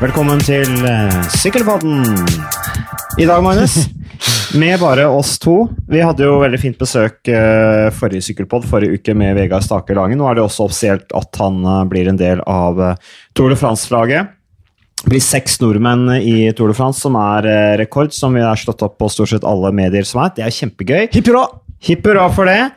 Velkommen til uh, Sykkelpodden. I dag, Magnus, med bare oss to. Vi hadde jo veldig fint besøk uh, forrige sykkelpodd forrige uke med Vegard Stake Langen. Nå er det også offisielt at han uh, blir en del av Tour de France-laget. Det blir seks nordmenn i Tour de France, som er rekord, som vi har slått opp på stort sett alle medier som er. Det er kjempegøy. Hipp hurra! Hipp hurra for det.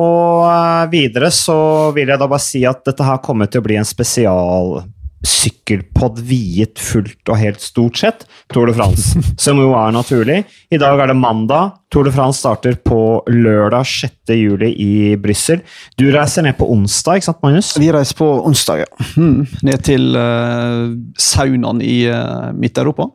og videre så vil jeg da bare si at dette her kommer til å bli en spesial sykkelpod viet fullt og helt stort sett Tour de France, som jo er naturlig. I dag er det mandag. Tour de France starter på lørdag 6. juli i Brussel. Du reiser ned på onsdag, ikke sant, Magnus? Vi reiser på onsdag, ja. Hmm. Ned til uh, saunaen i uh, Midt-Europa.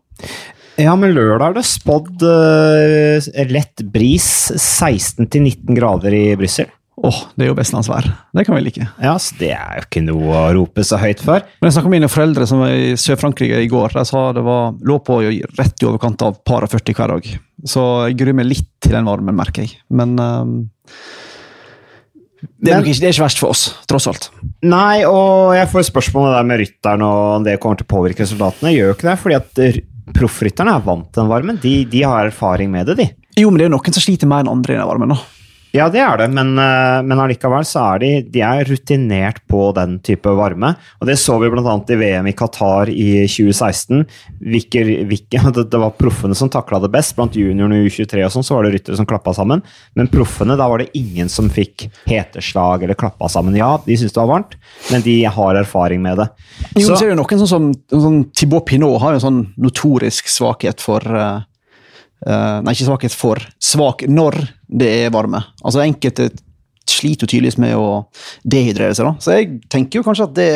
Ja, men lørdag er det spådd uh, lett bris, 16-19 grader i Brussel. Åh, oh, det er jo vestlandsvær. Det kan vi like. Ja, så Det er jo ikke noe å rope så høyt for. Men Jeg snakka med mine foreldre som var i Sør-Frankrike i går. De sa det var, lå på rett i overkant av par og 40 hver dag. Så jeg gruer meg litt til den varmen, merker jeg. Men um, det, er Men, ikke, det er ikke verst for oss, tross alt. Nei, og jeg får spørsmål der med rytteren og om det kommer til å påvirke resultatene. Jeg gjør jo ikke det, fordi at proffrytterne er vant til den varmen. De, de, har erfaring med det, de. Jo, men det er jo noen som sliter mer enn andre i den varmen. da. Ja, det er det, men, eh, men allikevel så er de, de er rutinert på den type varme. Og det så vi bl.a. i VM i Qatar i 2016. Hvilke, hvilke, det, var proffene som takla det best. Blant juniorene i U23 og sånn, så var det ryttere som klappa sammen. Men proffene, da var det ingen som fikk heteslag eller klappa sammen. Ja, de syntes det var varmt, men de har erfaring med det. Jo, så, så er det noen sånn som sånn, Thibaut Pinot har jo en sånn notorisk svakhet for uh Uh, nei, ikke svakhet for. Svak når det er varme. Altså Enkelte sliter jo tydeligvis med å dehydrere seg. da. Så jeg tenker jo kanskje at det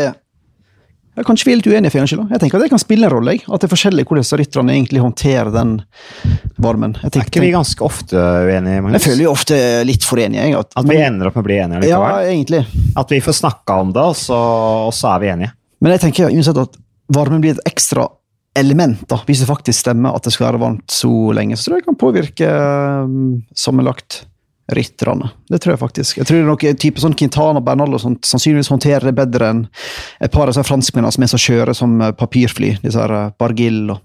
jeg Kanskje vi er litt uenige, for en skyld. Jeg tenker at det kan spille en rolle. At det er forskjellig hvordan rytterne egentlig håndterer den varmen. Jeg tenker, er ikke vi ganske ofte uenige? Magnus? Jeg føler jo ofte litt for enige. At, at, vi ender opp med å bli enige likevel? Ja, egentlig. At vi får snakka om det, og så, og så, er vi enige? Men jeg tenker uansett at varmen blir et ekstra element, da, hvis det faktisk stemmer at det skal være varmt så lenge, så tror jeg det kan påvirke um, sammenlagt rytterne. Det tror jeg faktisk. Jeg tror noen type sånn Quintana Bernal og sånt, sannsynligvis håndterer det bedre enn et par av disse franskmennene som er så skjøre som eh, papirfly. Disse her eh, Bargill og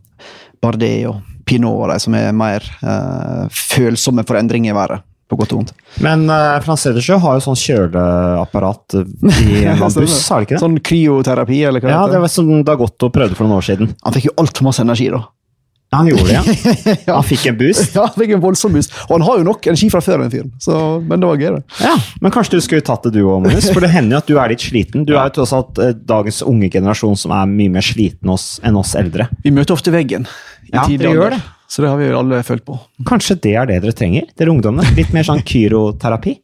Bardet og Pinot og de som er mer uh, følsomme for endringer i været på godt og vondt. Men uh, Frans Edersjø har jo sånn kjøleapparat i en buss, har det ikke det? Sånn kryoterapi, eller hva ja, det var som Dagotto prøvde for noen år siden. Han fikk jo altfor masse energi, da. Ja, han gjorde det, ja. ja. Han fikk en boost? Ja, han fikk en voldsom boost. Og han har jo nok energi fra før, den fyren. Men det var gøy, det. Ja, Men kanskje du skulle tatt det, du òg, Magnus? For det hender jo at du er litt sliten. Du er jo tross alt eh, dagens unge generasjon som er mye mer sliten enn oss eldre. Vi møter ofte veggen. I ja, det gjør det. Så det har vi alle følt på. Kanskje det er det dere trenger, dere ungdommene? Litt mer sånn kyroterapi?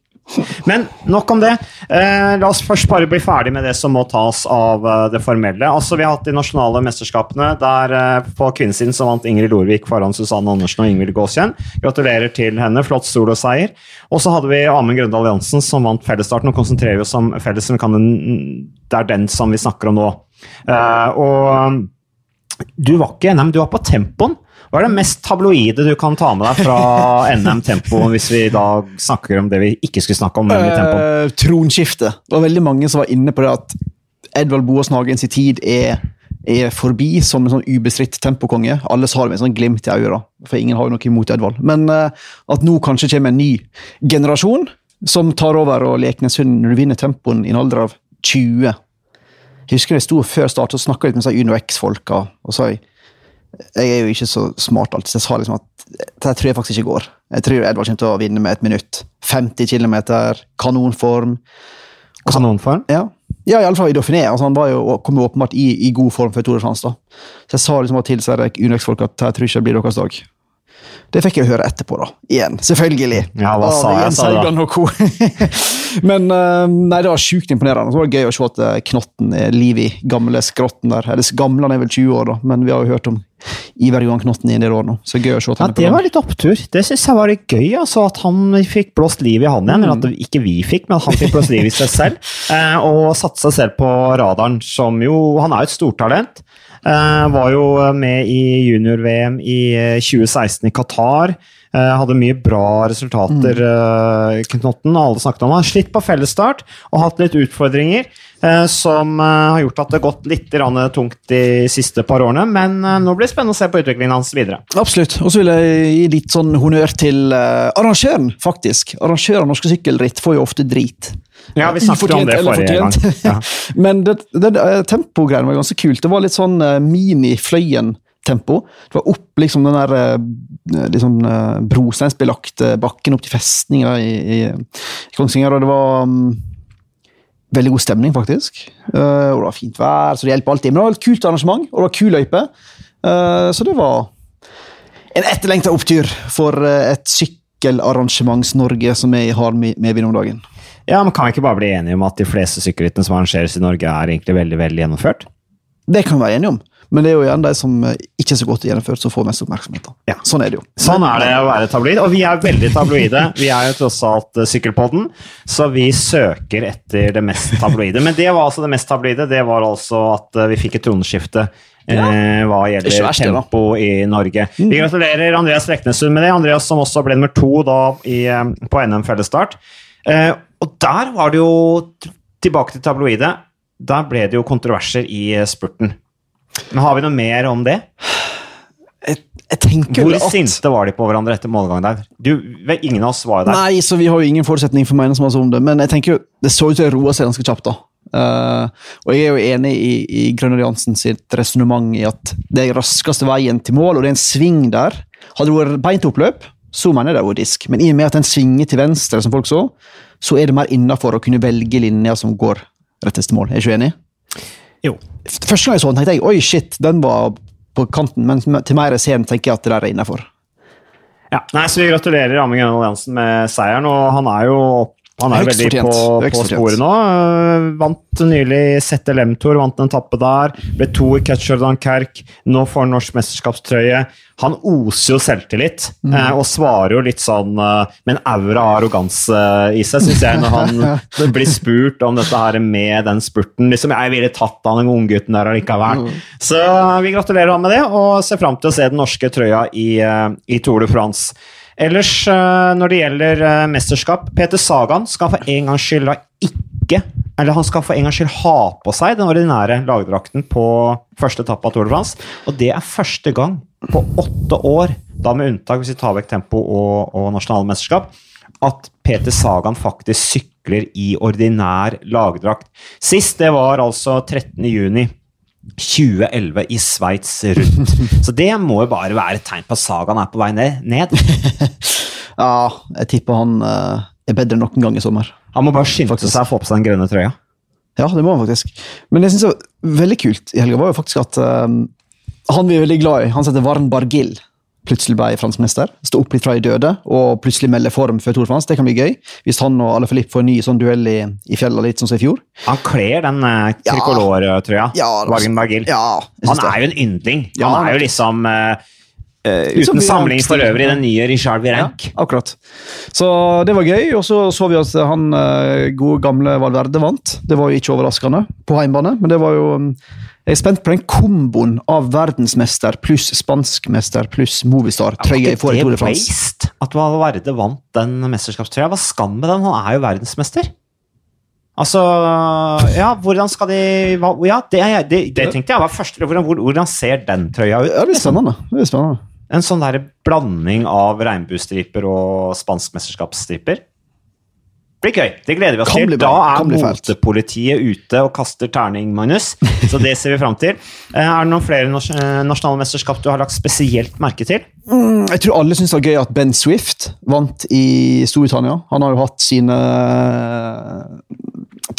Men nok om det. Eh, la oss først bare bli ferdig med det som må tas av eh, det formelle. Altså, Vi har hatt de nasjonale mesterskapene. Der eh, På kvinnesiden så vant Ingrid Lorvik foran Susanne Andersen og Ingvild Gåsjen. Gratulerer til henne. Flott soloseier. Og så hadde vi Amund Grøndal Jansen som vant fellesstarten. og konsentrerer oss om fellesen. Det er den som vi snakker om nå. Eh, og du var ikke NM, du var på tempoen. Hva er det mest tabloide du kan ta med deg fra NM Tempo, hvis vi da snakker om det vi ikke skulle snakke om? nemlig tempo? Uh, tronskifte. Det var veldig mange som var inne på det at Edvald Boas Nagen sin tid er, er forbi som en sånn ubestridt tempokonge. Alle sa det med en sånn glimt i øyet, for ingen har jo noe imot Edvald. Men uh, at nå kanskje kommer en ny generasjon som tar over og du vinner tempoen i en alder av 20. Jeg husker jeg sto før start og snakka litt med Uno X-folka. og sa jeg, jeg er jo ikke så smart alltid, så jeg sa liksom at det tror jeg faktisk ikke går. Jeg tror Edvard kommer til å vinne med et minutt. 50 km, kanonform. Kanonform? Ja. ja, iallfall i Dauphiné. Altså, han var jo, kom jo åpenbart i, i, god form for Tour de France. da. Så jeg sa liksom til Unex-folk at jeg tror ikke det blir deres dag. Det fikk jeg høre etterpå, da. Igjen, selvfølgelig. Ja, hva sa jeg, sa da? Men uh, nei, det var sjukt imponerende. Så var det gøy å se at uh, Knotten er liv i gamle skrotten der. Eller gamle han er vel 20 år, da, men vi har jo hørt om Iver Johan Knotten i en del år nå. Så gøy å se at han ja, er på Det var litt opptur. Det syns jeg var litt gøy, altså, at han fikk blåst liv i han igjen. Mm. Eller at ikke vi fikk, men at han fikk blåst liv i seg selv. Uh, og satte seg selv på radaren, som jo Han er jo et stortalent. Uh, var jo med i junior-VM i 2016 eh, i Qatar. Eh, hadde mye bra resultater, Mm. eh, Knotten. Alle snakket om han. Slitt på fellesstart og hatt litt utfordringer. eh, Som eh, har gjort at det har gått litt tungt de siste par årene. Men eh, nå blir det spennende å se på utviklingen hans videre. Absolutt. Og så vil jeg gi litt sånn honnør til eh, arrangøren, faktisk. Arrangøren av norske sykkelritt får jo ofte drit. Ja, vi snakket om det forrige gang. Ja. Men det, det, det tempogreiene var ganske kult. Det var litt sånn uh, mini-Fløyen-tempo. Det var opp liksom den der eh, liksom, brosteinsbelagte bakken opp til festninga i, i, Kongsvinger, og det var um, veldig god stemning, faktisk. Uh, og det var fint vær, så det hjelper alltid. Men det var et kult arrangement, og det var kul løype. Uh, så det var en etterlengta opptur for et et sykkelarrangements-Norge som vi har med, med om dagen. Ja, men Kan vi ikke bare bli enige om at de fleste sykkelrittene som arrangeres i Norge, er egentlig veldig veldig gjennomført? Det kan vi være enige om, men det er jo igjen de som eh, ikke er så godt gjennomført, som får mest oppmerksomhet. Ja. Sånn er det jo. Sånn er det å være tabloid, og vi er veldig tabloide. Vi er jo tross alt eh, Sykkelpodden, så vi søker etter det mest tabloide. Men det var altså det mest tabloide, det var altså at eh, vi fikk et troneskifte. Eh, hva er gjelder verst, tempo i Norge. Vi gratulerer Andreas Leknessund med det. Andreas som også ble nummer to da i, eh, på NM fellesstart. Eh, og der var det jo Tilbake til tabloide. Der ble det jo kontroverser i eh, spurten. Men har vi noe mer om det? Jeg, jeg Hvor at... sinte var de på hverandre etter målgang der? Du, ingen av oss var jo der. Nei, så vi har jo ingen forutsetning for å mene så masse om det, men jeg tenker jo, det så ut til å roe seg ganske kjapt. da. Eh, og jeg er jo enig i, i Grønner Jansen sitt resonnement i at det er raskeste veien til mål, og det er en sving der. Hadde det vært beint oppløp, så mener jeg det var disk. Men i og med at den svinger til venstre, som folk så, så er det mer innafor å kunne velge linja som går rettest til mål. Er du ikke enig? Jo. Første gang jeg så den, tenkte jeg oi, shit, den var på kanten, men til mer jeg ser den, tenker jeg at det der er innafor. Ja. Nei, så Vi gratulerer Amund Grønvold Jansen med seieren. og Han er jo han er er veldig på, på sporet nå. Øh, Vant nylig ZLM-tour, vant en etappe der. Ble to i Ketcherdon Kerk. Nå får han norsk mesterskapstrøye. Han oser jo selvtillit, Mm. eh, og svarer jo litt sånn eh, med en aura av arroganse i seg, syns jeg, når han blir spurt om dette her med den spurten. Liksom, jeg ville tatt han den unggutten der allikevel. Mm. Så vi gratulerer han med det, og ser fram til å se den norske trøya i, eh, i Tour de France. Ellers, eh, når det gjelder eh, mesterskap Peter Sagan skal for en gangs skyld ikke Eller han skal for en gangs skyld ha på seg den ordinære lagdrakten på første etappe av Tour de France. Og det er første gang på åtte år, da med unntak hvis vi tar vekk tempo og, og nasjonale mesterskap, at Peter Sagan faktisk sykler i ordinær lagdrakt. Sist det var altså 13. juni 2011 i Sveits rundt. Så det må jo bare være et tegn på at Sagaen er på vei ned. Ja, jeg tipper han eh, er bedre enn noen gang i sommer. Han må bare skynde seg å få på seg den grønne trøya. Ja, det må han faktisk. Men det jeg synes var veldig kult i helga, var jo faktisk at eh, han vi er veldig glad i, han heter Varn Bargill, plutselig ble fransk mester. Stå opp litt fra de døde og plutselig melde form før Tour France. Det kan bli gøy. Hvis han og Alle Filip får en ny sånn duell i, i fjella, litt som i fjor. Han kler den Ja. tricolore-trøya. Ja, ja. Ja, Han er jo en yndling. Han er er jo liksom eh, eh, Uten samling for øvrig, den nye Richard Virenk. Ja, akkurat. Så det var gøy, og så så vi at han eh, gode, gamle Valverde vant. Det var jo ikke overraskende på heimbane, men det var jo mm, Jeg er spent på den komboen av verdensmester pluss spanskmester pluss Movistar-trøye i Var ikke det at Valverde vant den mesterskapstrøya? Hva skal med den? Han er jo verdensmester. Altså Ja, hvordan skal de Ja, det, det, det tenkte jeg var første hvordan, hvordan ser den trøya ut? Ja, det blir spennende. Det blir spennende. En sånn der blanding av regnbuestriper og spanskmesterskapsstriper. Blir gøy. Det gleder vi oss til. Da er motepolitiet ute og kaster terning, Magnus. Så det ser vi fram til. Eh, Er det noen flere eh, nasjonale mesterskap du har lagt spesielt merke til? Mm, Jeg tror alle syns det var gøy at Ben Swift vant i Storbritannia. Han har jo hatt sine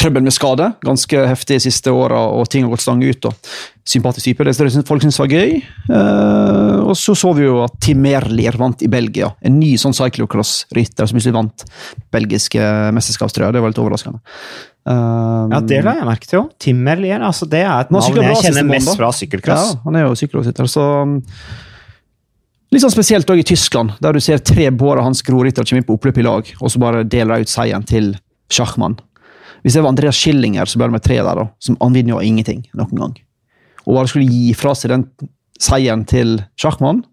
trøbbel med skade ganske heftig de siste åra, og ting har gått stang ut. og Sympatisk type. Det synes- folk syns var gøy. Eh, og så så vi jo at Tim Merlier vant i Belgia. En ny sånn cyclocross-rytter som plutselig vant belgiske mesterskapstrøya. Det var litt overraskende. Eh, Ja, det la jeg merke til òg. Tim Merlier. Altså, det er et navn jeg kjenner mest da. fra sykkelcross. Ja, han er jo sykkelrytter, så um, Litt sånn spesielt også i Tyskland, der du ser tre Bård og Hans Groriter kommer inn på oppløp i lag, og så bare deler de ut seieren til Schachmann. Hvis det var Andreas Schillinger, så ble det med tre der, da. Som han jo ingenting noen gang. Og bare skulle gi fra seg den seieren til Schachmann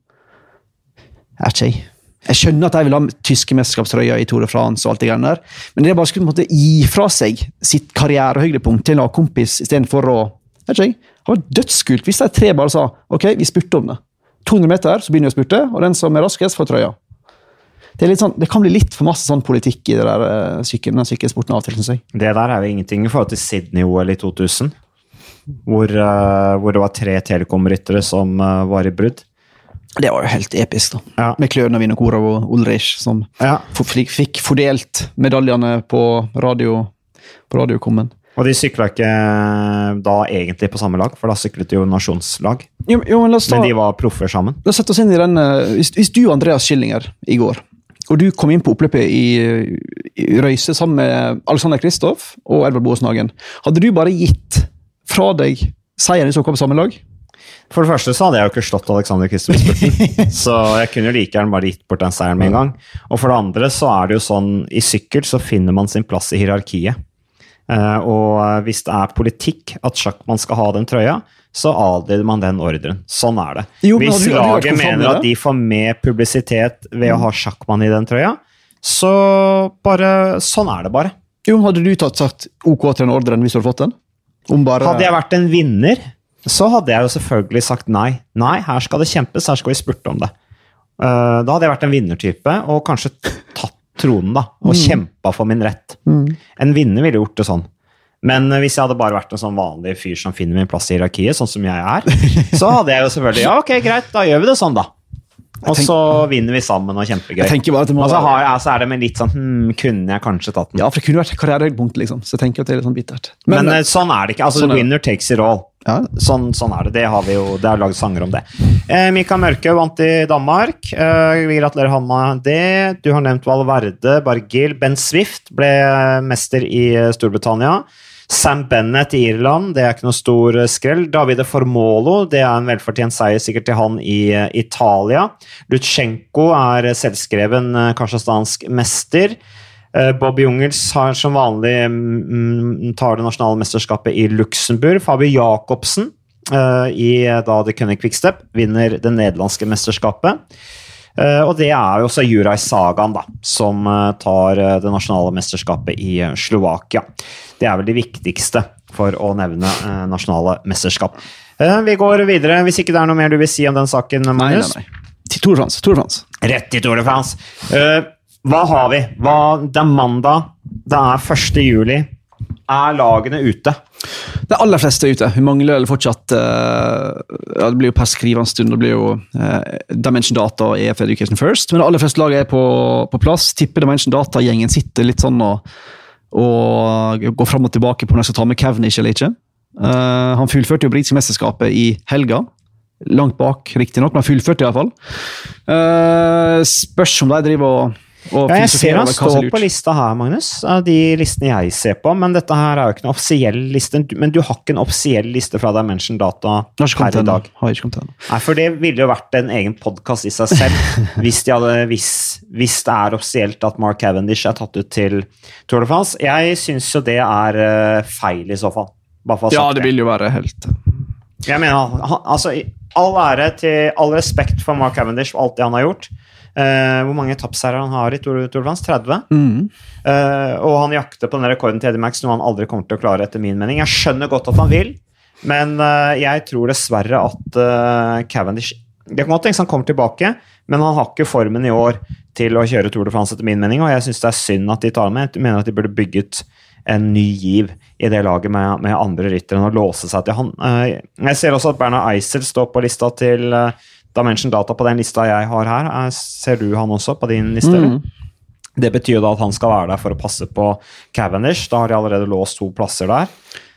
Er ikke jeg. Jeg skjønner at de vil ha tyske mesterskapstrøyer i Tour de France, og alt det greiene der, men det er bare skulle på gi fra seg sitt karrierehøydepunkt til en kompis istedenfor å vet ikke jeg, Det var dødskult hvis de tre bare sa ok, vi spurte om det. 200 meter, så begynner vi å spurte, og den som er raskest, får trøya. Det, sånn, det kan bli litt for masse sånn politikk i det der, uh, sykkel, den sykkelsporten av og til, syns jeg. Det der er jo ingenting i forhold til Sydney-OL i 2000, hvor, uh, hvor, det var tre Telekom-ryttere som uh, var i brudd. Det var jo helt episk, da. Ja. Med Kløna, Vinokorov og Ulrich, som Ja. fikk, fordelt medaljene på radio på radiokommen. Og de sykla ikke da egentlig på samme lag, for da syklet de jo nasjonslag. Jo, jo, men ta, Men de var proffer sammen. la oss sette oss inn i den eh, hvis, hvis du Andreas Schillinger i går, og du kom inn på oppløpet i, i Røyse sammen med Alexander Kristoff og Edvard Boasnagen, hadde du bare gitt fra deg seieren i så kom på samme lag? For det første så hadde jeg jo ikke slått Alexander Kristoff så jeg kunne jo like gjerne bare gitt bort den seieren med en gang. Og for det andre så er det jo sånn, i sykkel så finner man sin plass i hierarkiet. Eh, og hvis det er politikk at sjakkmann skal ha den trøya, så adlyder man den ordren. Sånn er det. Jo, men hvis laget med mener at de får mer publisitet ved å ha sjakkmann i den trøya, så bare Sånn er det bare. Jo, hadde du tatt sagt OK til den ordren hvis du hadde fått den? Om bare, Hadde jeg vært en vinner, så hadde jeg jo selvfølgelig sagt nei. Nei, her skal det kjempes, her skal vi spurte om det. Eh, da hadde jeg vært en vinnertype og kanskje tatt tronen da, og kjempa for min rett. En vinner ville gjort det sånn. Men eh, hvis jeg hadde bare vært en sånn vanlig fyr som finner min plass i hierarkiet, sånn som jeg er, så hadde jeg jo selvfølgelig Ja, ok, greit, da gjør vi det sånn, da. Og så vinner vi sammen og kjempegøy. Må Og så har jeg, så er det med litt sånn hm, Kunne jeg kanskje tatt den? Ja, for det kunne vært karrierehøydepunkt, liksom. Så jeg tenker at det er litt sånn bittert. Men, Men sånn er det ikke. Altså, Sånn er winner takes it all. ja, Sånn, sånn er det. Det har vi jo, det er laget sanger om det. Eh, Mikael Mørke vant i Danmark. Eh, vi gratulerer han med det. Du har nevnt Valverde, Bargil. Ben Swift ble mester i eh, Storbritannia. Sam Bennett i Irland, det er ikke noe stor eh, skrell. Davide Formolo, det er en velfortjent seier sikkert til han i eh, Italia. Lutsjenko er eh, selvskreven kasjastansk mester. Bob Jungels har som vanlig mm, tar det nasjonale mesterskapet i Luxembourg. Fabio Jacobsen i da The Cunning Quickstep vinner det nederlandske mesterskapet. Eh, og det er jo også Juraj Sagan, da, som eh, tar eh, det nasjonale mesterskapet i Slovakia. Det er vel det viktigste for å nevne nasjonale mesterskap. Vi går videre, hvis ikke det er noe mer du vil si om den saken, Magnus? nei, nei, nei. Til Tour de France. Rett til Tour de France. Hva har vi? Hva, det er mandag. Det er 1. juli. Er lagene ute? De aller fleste er ute. Vi mangler vel fortsatt uh, ja, Det blir jo per skrivende stund. Det blir jo uh, Dimension Data og EF Education First. Men de aller fleste lag er på, på plass. Tipper Dimension Data-gjengen sitter litt sånn og, og går fram og tilbake på om de skal ta med Cavendish eller ikke. Uh, han fullførte jo britiske mesterskapet i helga. Langt bak, riktignok, men han fullførte iallfall. Uh, spørs om de driver og Ja, jeg ser han står på lista her, Magnus. Av de listene jeg ser på. Men dette her er jo ikke en offisiell liste. Men du har ikke en offisiell liste fra Dimension Data Har ikke kommet her i dag? Har ikke kommet. Nei, for det ville jo vært en egen podkast i seg selv hvis, de hadde, hvis, hvis det er offisielt at Mark Cavendish er tatt ut til Tour de France. Jeg syns jo det er eh, feil, i så fall. Bare for å Ja, det vil jo være helt Jeg mener, han, altså, all ære til all respekt for Mark Cavendish og alt det han har gjort. Eh, hvor mange etappeseiere han har i Tour, de France? 30? mm. Uh, og han jakter på den rekorden til Eddie Max, noe han aldri kommer til å klare, etter min mening. Jeg skjønner godt at han vil, men uh, jeg tror dessverre at Cavendish Det kan godt tenkes han kommer tilbake, men han har ikke formen i år til å kjøre Tour de France, etter min mening, og jeg syns det er synd at de tar med. Jeg mener at de burde bygget en ny giv i det laget med, med andre ryttere enn å låse seg til han. Jeg ser også at Berna Eisel står på lista til Dimension Data på den lista jeg har her. er, ser du han også på din liste? Mm. Det betyr da at han skal være der for å passe på Cavendish. Da har de allerede låst to plasser der.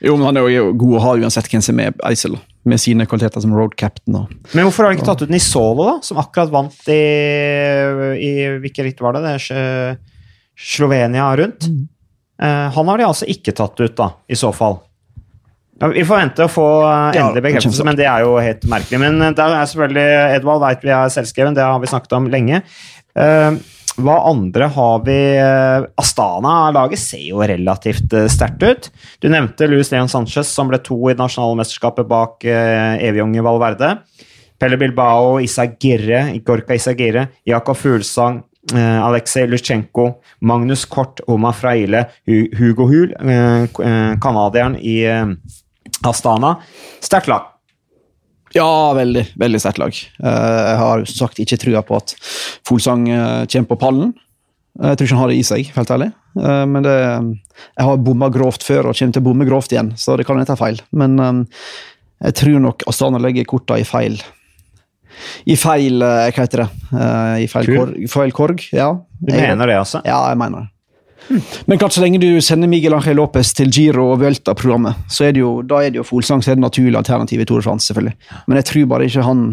Jo, men han er jo god å ha uansett hvem som er Eisel, med sine kvaliteter som road captain. Og. Men hvorfor har de ikke tatt ut Nisolo, da? Som akkurat vant i, i Hvilket ritt var det? Det Slovenia rundt. Eh, han har de altså ikke tatt ut, da, i så fall. Ja, vi får vente å få eh, endelig bekreftelse, men det er jo helt merkelig. Men der er selvfølgelig Edvald veit vi er selvskreven, det har vi snakket om lenge. Uh, hva andre har vi eh, Astana-laget ser jo relativt eh, sterkt ut. Du nevnte Luis Leon Sanchez, som ble to i det nasjonale mesterskapet bak uh, evig Valverde. Pelle Bilbao, Isagirre, Gorka Isagirre, Jakob Fuglsang, uh, Aleksej Lutsjenko, Magnus Kort, Oma Fraile, Hugo Hul, eh, eh, canadieren i eh, Astana. Sterkt lag. Ja, veldig veldig sterkt lag. Eh, jeg har som sagt ikke trua på at Folsang eh, kommer på pallen. Eh, Jeg tror ikke han har det i seg, helt ærlig. Men det, jeg har bomma grovt før og kommer til å bomme grovt igjen, så det kan hende jeg tar feil. Men jeg tror nok Astana legger korta i feil I feil Hva heter det? I feil korg. Feil korg ja. Du mener det, altså? Ja, jeg mener det. Men klart, så lenge du sender Miguel Ángel Lopez til Giro og Vuelta-programmet, så er det jo, da er det jo Folsang som er det naturlige alternativet i Tour de France, selvfølgelig. Men jeg tror bare ikke han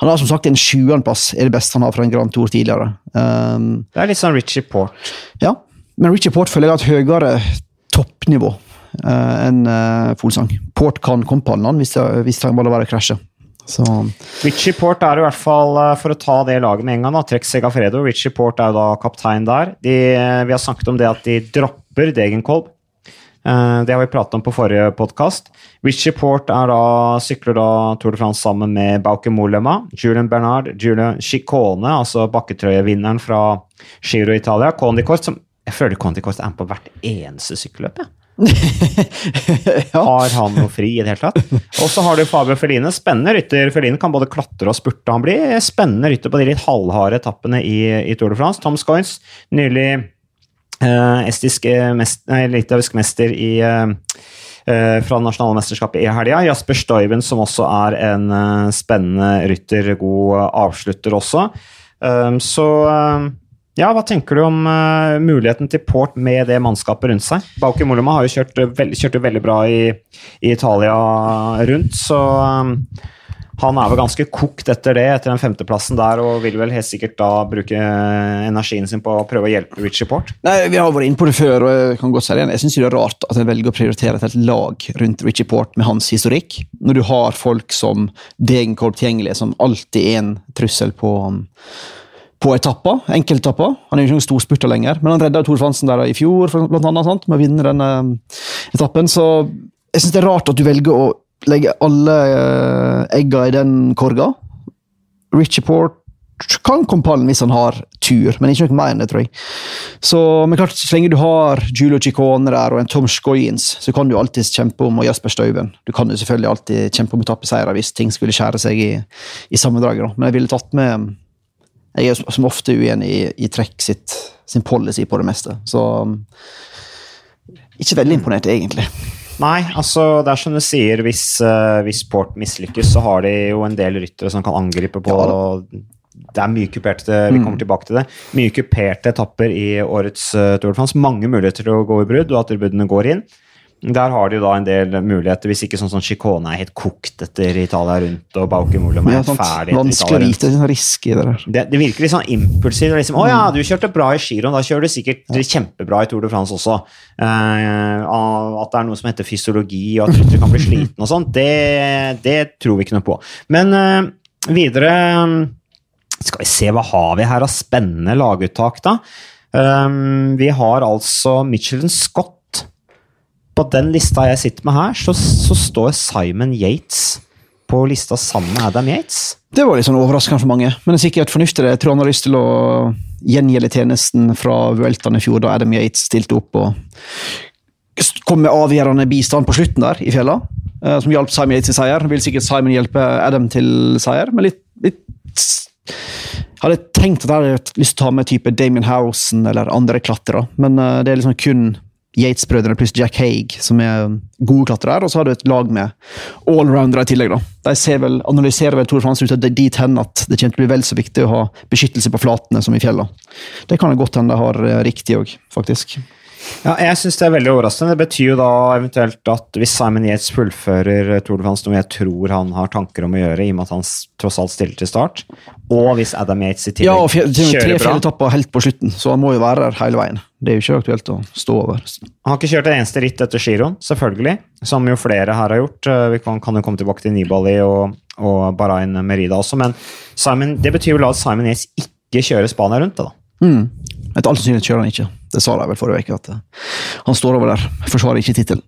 Han har som sagt en sjuendeplass, er det beste han har fra en Grand Tour tidligere. Um, Det er litt sånn Richie Port. ja, men Richie Port føler jeg har et høyere toppnivå uh, enn uh, Folsang. Port kan komme på han hvis, hvis han bare være krasje. Så Richie Port er i hvert fall, eh, for å ta det laget med en gang, da, trekk Segafredo. Richie Port er jo da kaptein der. De, eh, vi har snakket om det at de dropper Degenkolb. Eh, Det har vi pratet om på forrige podkast. Richie Port er da, sykler da Tour de France sammen med Bauke Molema, Julian Bernard, Julian Chicone, altså bakketrøyevinneren fra Giro Italia, Condicort, som jeg føler Condicort er med på hvert eneste sykkelløp. jeg. ja. Har han noe fri i det hele tatt? Og så har du Fabio Feline. Spennende rytter. Feline kan både klatre og spurte. Han blir spennende rytter på de litt halvharde etappene i, i Tour de France. Tom Scoins, nylig eh, estisk eh, mest, nei, litauisk mester i eh, eh, fra nasjonale mesterskapet i helga. Jasper Stuyven, som også er en eh, spennende rytter. God avslutter også. Um, så ja, hva tenker du om uh, muligheten til Port med det mannskapet rundt seg? Bauke Moloma har jo kjørt, uh, veld, kjørt veldig bra i, i Italia rundt, så um, han er vel ganske kokt etter det, etter den femteplassen der, og vil vel helt sikkert da bruke energien sin på å prøve å hjelpe Richie Port. Nei, Vi har vært inne på det før, og jeg kan godt si det igjen. Jeg syns det er rart at en velger å prioritere et helt lag rundt Richie Port med hans historikk, når du har folk som Degenkolb tilgjengelig, som alltid er en trussel på, på etapper, enkeltetapper. Han er jo ikke noen stor spurter lenger, men han redda Tor Fransen der i fjor blant annet, sant? med å vinne denne etappen. Så jeg syns det er rart at du velger å legge alle eh, egga i den korga. Richie Port kan komme pallen hvis han har tur, men ikke noe mer enn det, tror jeg. Så, men klart, så lenge du har Julio Chicone der og en Tom Scoyens, så kan du alltid kjempe om og Jasper Støyven. Du kan jo selvfølgelig alltid kjempe om etappeseiere hvis ting skulle skjære seg i, i sammendraget. Men jeg ville tatt med Jeg er som ofte uenig i, i Trekk sitt, sin policy på det meste, så Ikke veldig imponert, egentlig. Nei, altså det er som du sier, hvis, uh, hvis Port mislykkes, så har de jo en del ryttere som kan angripe på Ja Det er mye kuperte Vi kommer tilbake til det. Mye kuperte etapper i årets uh, Tour de France. Mange muligheter til å gå i brudd, og at bruddene går inn. Der har de da en del muligheter, hvis ikke sånn som Chicone er helt kokt etter Italia rundt, og Bauke Molum er Ja, helt ferdig etter Vanskelig å vite. Sånn i det der. Det, det virker litt sånn impulsivt. Liksom, 'Å ja, du kjørte bra i giroen, da kjører du sikkert kjempebra i Tour de France også.' Eh, at det er noe som heter fysiologi, og at du kan bli sliten og sånn, det, det tror vi ikke noe på. Men eh, videre eh, Skal vi se, hva har vi her av spennende laguttak, da? Um, vi har altså Michelin Scott. På den lista jeg sitter med her, så, så står Simon Yates på lista sammen med Adam Yates. Det var litt sånn overraskende for mange, men det er sikkert fornuftig. Jeg tror han har lyst til å gjengjelde tjenesten fra Vueltaen i fjor, da Adam Yates stilte opp og kom med avgjørende bistand på slutten der, i fjella, eh, som hjalp Simon Yates til seier. Vil sikkert Simon hjelpe Adam til seier, men litt, litt hadde tenkt at jeg hadde lyst til å ta med type Damien Housen eller andre klatrere, men eh, det er liksom kun Yates-brødrene pluss Jack Haig som er gode klatrere, og så har du et lag med allroundere i tillegg. da. De vel, analyserer vel Tore de ut av dit hen at det kommer til å bli vel så viktig å ha beskyttelse på flatene som i fjellene. Det kan det godt hende de har riktig òg, faktisk. Ja, jeg syns det er veldig overraskende. Det betyr jo da eventuelt at hvis Simon Yates fullfører Tour de France, noe jeg tror han har tanker om å gjøre, i og med at han tross alt stiller til start, og hvis Adam Yates i tillegg ja, og tre kjører bra fjelletapper helt på slutten, så han må jo være der hele veien. Det er jo ikke aktuelt å stå over. Han har ikke kjørt et eneste ritt etter giroen, selvfølgelig, som jo flere her har gjort. Eh, Vi kan, kan jo komme tilbake til Nibali og, og Barain Merida også, men Simon, det betyr vel at Simon Yates ikke kjører Spania rundt, da. Mm. Etter all sannsynlighet kjører han ikke. Det sa de vel forrige uke, at eh, han står over der. Forsvarer ikke tittelen.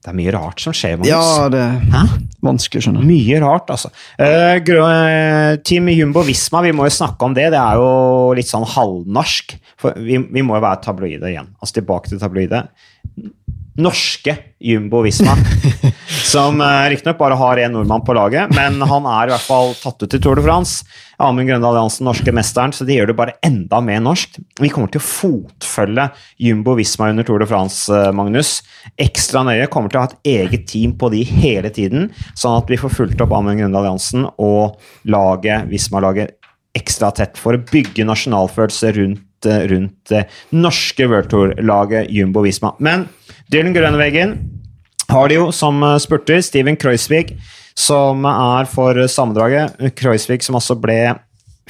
Det er mye rart som skjer. Magnus. Ja, det er vanskelig å skjønne. Mye rart, altså. Uh, Team Jumbo Visma, vi må jo snakke om det. Det er jo litt sånn halvnorsk. For vi, vi må jo være tabloide igjen. Altså tilbake til tabloide. Norske Jumbo Visma, som uh, riktignok bare har én nordmann på laget, men han er i hvert fall tatt ut i Tour de France. Amund Grøndal Jansen, norske mesteren, så de gjør det bare enda mer norsk. Vi kommer til å fotfølge Jumbo Visma under Tour de France, eh, Magnus. Ekstra nøye. Kommer til å ha et eget team på de hele tiden, sånn at vi får fulgt opp Amund Grøndal Jansen og laget, Visma-laget ekstra tett for å bygge nasjonalfølelse rundt, eh, rundt det norske World Tour-laget Jumbo Visma. Men Dylan Grønveggen har de jo som eh, spurter. Steven Kreuzvig, som er for sammendraget. Kreuzvig som altså ble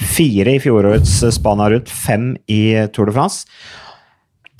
fire i fjorårets Spania rundt, fem i Tour de France.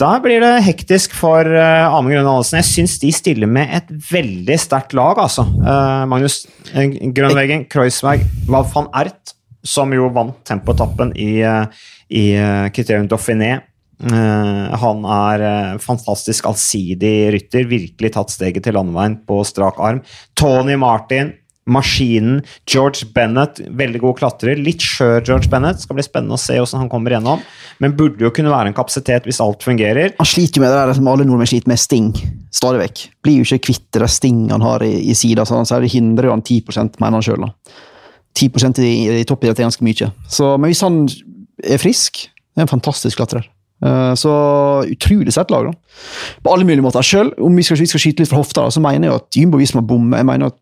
Da blir det hektisk for uh, Amund Grønne Andersen. Jeg syns de stiller med et veldig sterkt lag, altså. Uh, Magnus Grønveggen, Kreuzberg, Val van Ert, som jo vant tempoetappen i, uh, i Criterium Dauphiné. Uh, han er uh, fantastisk allsidig rytter, virkelig tatt steget til landeveien på strak arm. Tony Martin, Maskinen, George Bennett, veldig god klatrer. Litt skjør George Bennett, skal bli spennende å se hvordan han kommer gjennom. Men burde jo kunne være en kapasitet hvis alt fungerer. Han sliter jo med det der som alle nordmenn sliter med, sting. Stadig vekk. Blir jo ikke kvitt det sting han har i, i sida, så det hindrer jo han 10 mener han sjøl. 10 i, i toppidrett er ganske mye. Så, men hvis han er frisk, det er en fantastisk klatrer. Eh, Så utrolig sett lag. da. På alle mulige måter. Selv om vi skal, vi skal skyte litt fra hofta, da, så mener jeg at Jumbo Visma bommer. Jeg mener at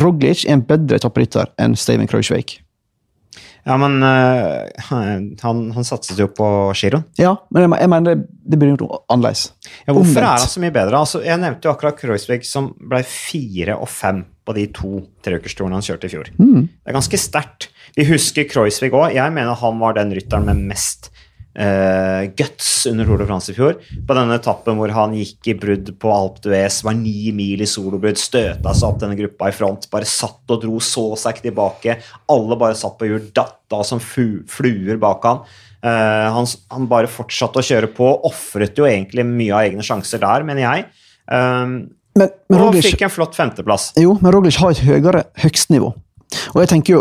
Roglic er en bedre topprytter enn Steven Kreuzweig. Ja, men øh, han, han satset jo på giroen. Ja, men jeg, jeg mener det, det burde gjort annerledes. Ja, hvorfor Omvendt. er han så mye bedre? Altså, jeg nevnte jo akkurat Kreuzvig som ble fire og fem på de to treukerstorene han kjørte i fjor. Mm. Det er ganske sterkt. Vi husker Kreuzvig òg. Jeg mener han var den rytteren med mest guts under Tour de France i fjor. På denne etappen hvor han gikk i brudd på Alpe d'Huez, var ni mil i solobrudd, støta seg opp denne gruppa i front, bare satt og dro, så seg ikke tilbake. Alle bare satt på hjul, datt av som fluer bak han. Uh, han. Han bare fortsatte å kjøre på, ofret jo egentlig mye av egne sjanser der, mener jeg. Um, Men, men, og Roglic, fikk en flott femteplass. jo, men Roglic har et høyere høgstnivå. Og jeg tenker jo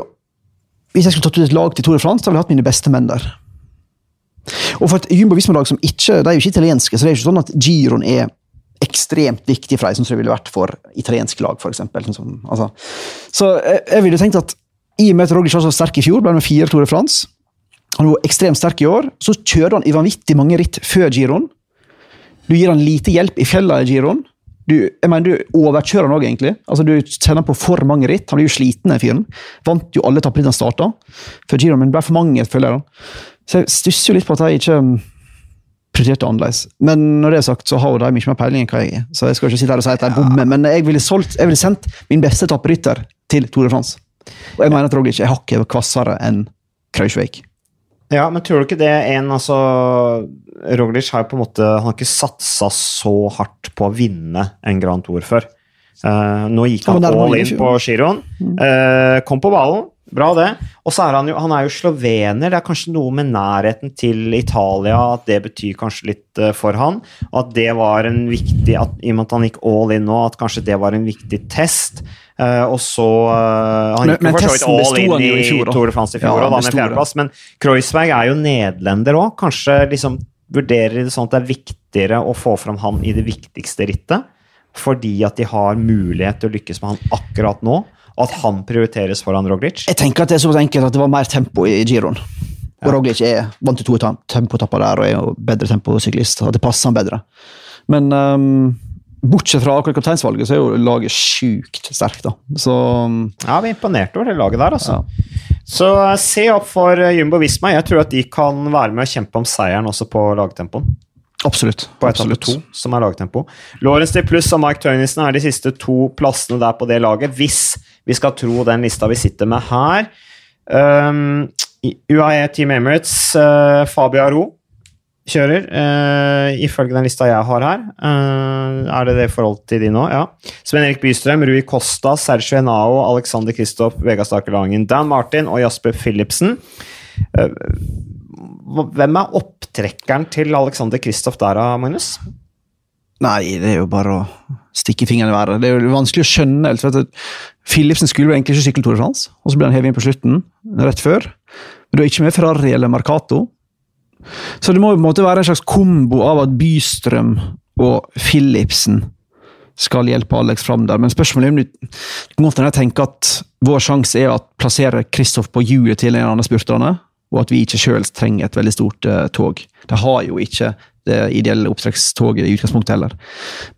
Hvis jeg skulle tatt ut et lag til Tour de France, da ville jeg hatt mine beste menn der. Og for et Jumbo Visma-lag som ikke De er jo ikke italienske, så det er jo ikke sånn at giroen er ekstremt viktig for dem, som det ville vært for italienske lag, f.eks. Sånn altså. Så jeg, jeg ville tenkt at i og med at Roglic var så sterk i fjor, ble han med fire Tour de France, han var ekstremt sterk i år, så kjører han i vanvittig mange ritt før giroen. Du gir han lite hjelp i fjellene i giroen. Du, jeg mener, du overkjører han òg, egentlig. Altså, du sender på for mange ritt. Han blir jo sliten, den fyren. Vant jo alle etappene han starta giroen, men det ble for mange følgere. Så jeg stusser jo litt på at de ikke um, prioriterte annerledes. Men når det er sagt, så har jo de mye mer peiling enn hva jeg er. Så jeg skal ikke sitte her og si at de bommer, men jeg ville, solgt, jeg ville sendt min beste etapperytter til Tour de France. Og jeg mener at Roglic er hakket kvassere enn Krausveig. Ja, men tror du ikke det en altså Roglic har jo på en måte Han har ikke satsa så hardt på å vinne en Grand Tour før. Uh, nå gikk han all in på giroen. Uh, kom på ballen. Bra, det. Og så er han jo han er jo slovener. Det er kanskje noe med nærheten til Italia at det betyr kanskje litt eh, for han. Og at det var en viktig at, I og med at han gikk all in nå, at kanskje det var en viktig test. Uh, og så uh, Han gikk men for så vidt all in i, fjor. Tour de France i fjor, Ja, da med fjerdeplass. Men Kreuzberg er jo nederlender òg. Kanskje liksom vurderer det sånn at det er viktigere å få fram han i det viktigste rittet, fordi at de har mulighet til å lykkes med han akkurat nå, at han prioriteres foran Roglic. Jeg tenker at det er så enkelt at det var mer tempo i giroen. Og Roglic er vant til to tempotapper der og er jo bedre temposyklist. At det passer han bedre. Men um, bortsett fra akkurat kapteinsvalget, så er jo laget sjukt sterkt, da. Så um, Ja, vi er imponert over det laget der, altså. Ja. Så eh, se opp for eh, Jumbo Visma. Jeg tror at de kan være med og kjempe om seieren også på lagtempoen. absolutt. På etappe to, som er lagtempo. Lawrence de Pluss og Mike Tønnesen er de siste to plassene der på det laget, hvis vi skal tro den lista vi sitter med her. Um, UAE Team Emirates, uh, Fabio Ro kjører, uh, ifølge den lista jeg har her. Uh, er det det i forhold til de nå? Ja. Sven Erik Bystrøm, Rui Costa, Sergio Henao, Alexander Kristoff, Vegard Stake Langen, Dan Martin og Jasper Philipsen. Hvem er opptrekkeren til Alexander Kristoff der, Magnus? Nei, det er jo bare å stikke fingeren i været. Det er jo vanskelig å skjønne. at Philipsen skulle jo egentlig ikke sykle Tour de France, og så ble han hevet inn på slutten, rett før. Men du er ikke med Ferrari eller Mercato. Så det må jo på en måte være en slags kombo av at Bystrøm og Philipsen skal hjelpe Alex fram der. Men spørsmålet er om du jeg tenker at vår sjanse er å plassere Kristoff på hjulet til en av spurterne, og at vi ikke sjøl trenger et veldig stort uh, tog. De har jo ikke det ideelle oppdragstoget i utgangspunktet heller.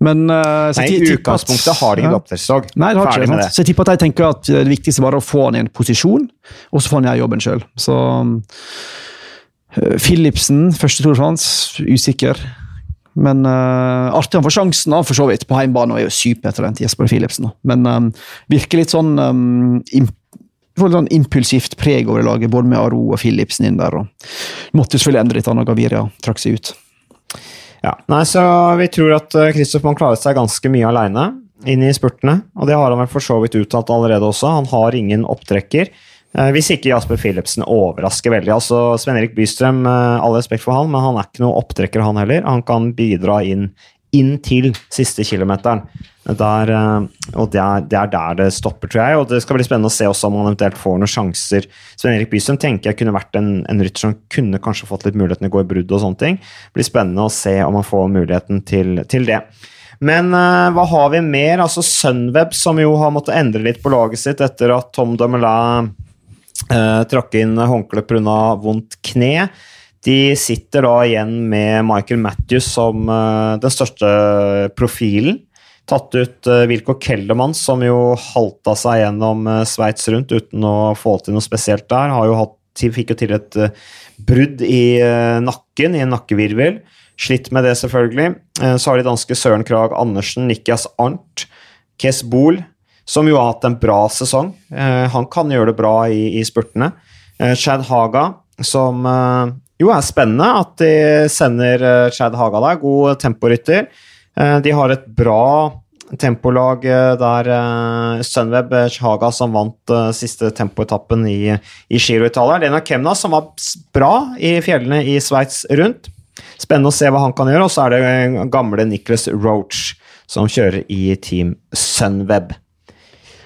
Men, uh, Nei, i utgangspunktet har de ikke oppdragstog Nei, det har ikke det. Så jeg tipper at de tenker at det viktigste bare å få han i en posisjon, og så får han gjøre jobben sjøl. Så uh, Philipsen, første Tour de France, usikker. Men uh, artig han får sjansen, da, for så vidt. På hjemmebane og er jo supertalent, Jesper Philipsen. Men um, virker litt sånn um, får sånn impulsivt preg over laget, både med Aro og Philipsen inn der. og Måtte selvfølgelig endre litt da Gaviria trakk seg ut. Ja, nei, så Vi tror at Kristoff må klare seg ganske mye aleine inn i spurtene. Og det har han vel for så vidt uttalt allerede også. Han har ingen opptrekker. Eh, hvis ikke Jasper Philipsen overrasker veldig. altså Sven Erik Bystrøm, eh, all respekt for han, men han er ikke noe opptrekker, han heller. Han kan bidra inn, inn til siste kilometeren. Der, eh, og det er, det er, der det stopper, tror jeg. Og det skal bli spennende å se også om han eventuelt får noen sjanser. Svein Erik Bysum tenker jeg kunne vært en, en rytter som kunne kanskje fått litt muligheten til å gå i brudd og sånne ting. Det blir spennende å se om han får muligheten til, til det. Men uh, hva har vi mer? Altså Sunweb, som jo har måttet endre litt på laget sitt etter at Tom Dumoulin Uh, trakk inn håndkleet pga. vondt kne. De sitter da igjen med Michael Matthews som uh, den største profilen. Tatt ut uh, Wilco Kellermann, som jo halta seg gjennom uh, Sveits rundt uten å få til noe spesielt der. Har jo hatt, fikk jo til et brudd i nakken, i en nakkevirvel. Slitt med det, selvfølgelig. så har de danske Søren Krag Andersen, Nikias Arnt, Kes Bohl som jo har hatt en bra sesong. Eh, han kan gjøre det bra i, i spurtene. Eh, Chad Haga, som eh, jo er spennende at de sender Chad Haga der. God temporytter. de har et bra tempolag der Sunweb Haga som vant siste tempoetappen i, i Giro Italia. Lena Kemna som var bra i fjellene i Sveits rundt. Spennende å se hva han kan gjøre. Og så er det gamle Nicholas Roach som kjører i Team Sunweb.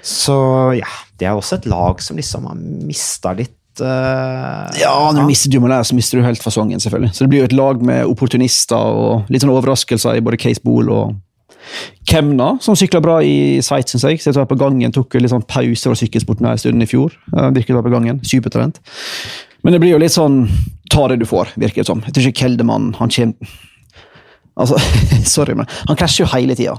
Så ja, det er også et lag som liksom har mista litt uh, ja, når du mister Dumoulin, så mister du helt fasongen, selvfølgelig. Så det blir jo et lag med opportunister og litt sånn overraskelser i både Case Bool og Kemna, som sykla bra i Sveits, syns jeg. Så jeg tror jeg på gangen tok litt sånn pause fra sykkelsporten en stund i fjor. Uh, virket å på gangen. Supertalent. Men det blir jo litt sånn ta det du får, virker det som. Jeg tror ikke Keldemann han kommer Altså, sorry, men Han krasjer jo hele tida.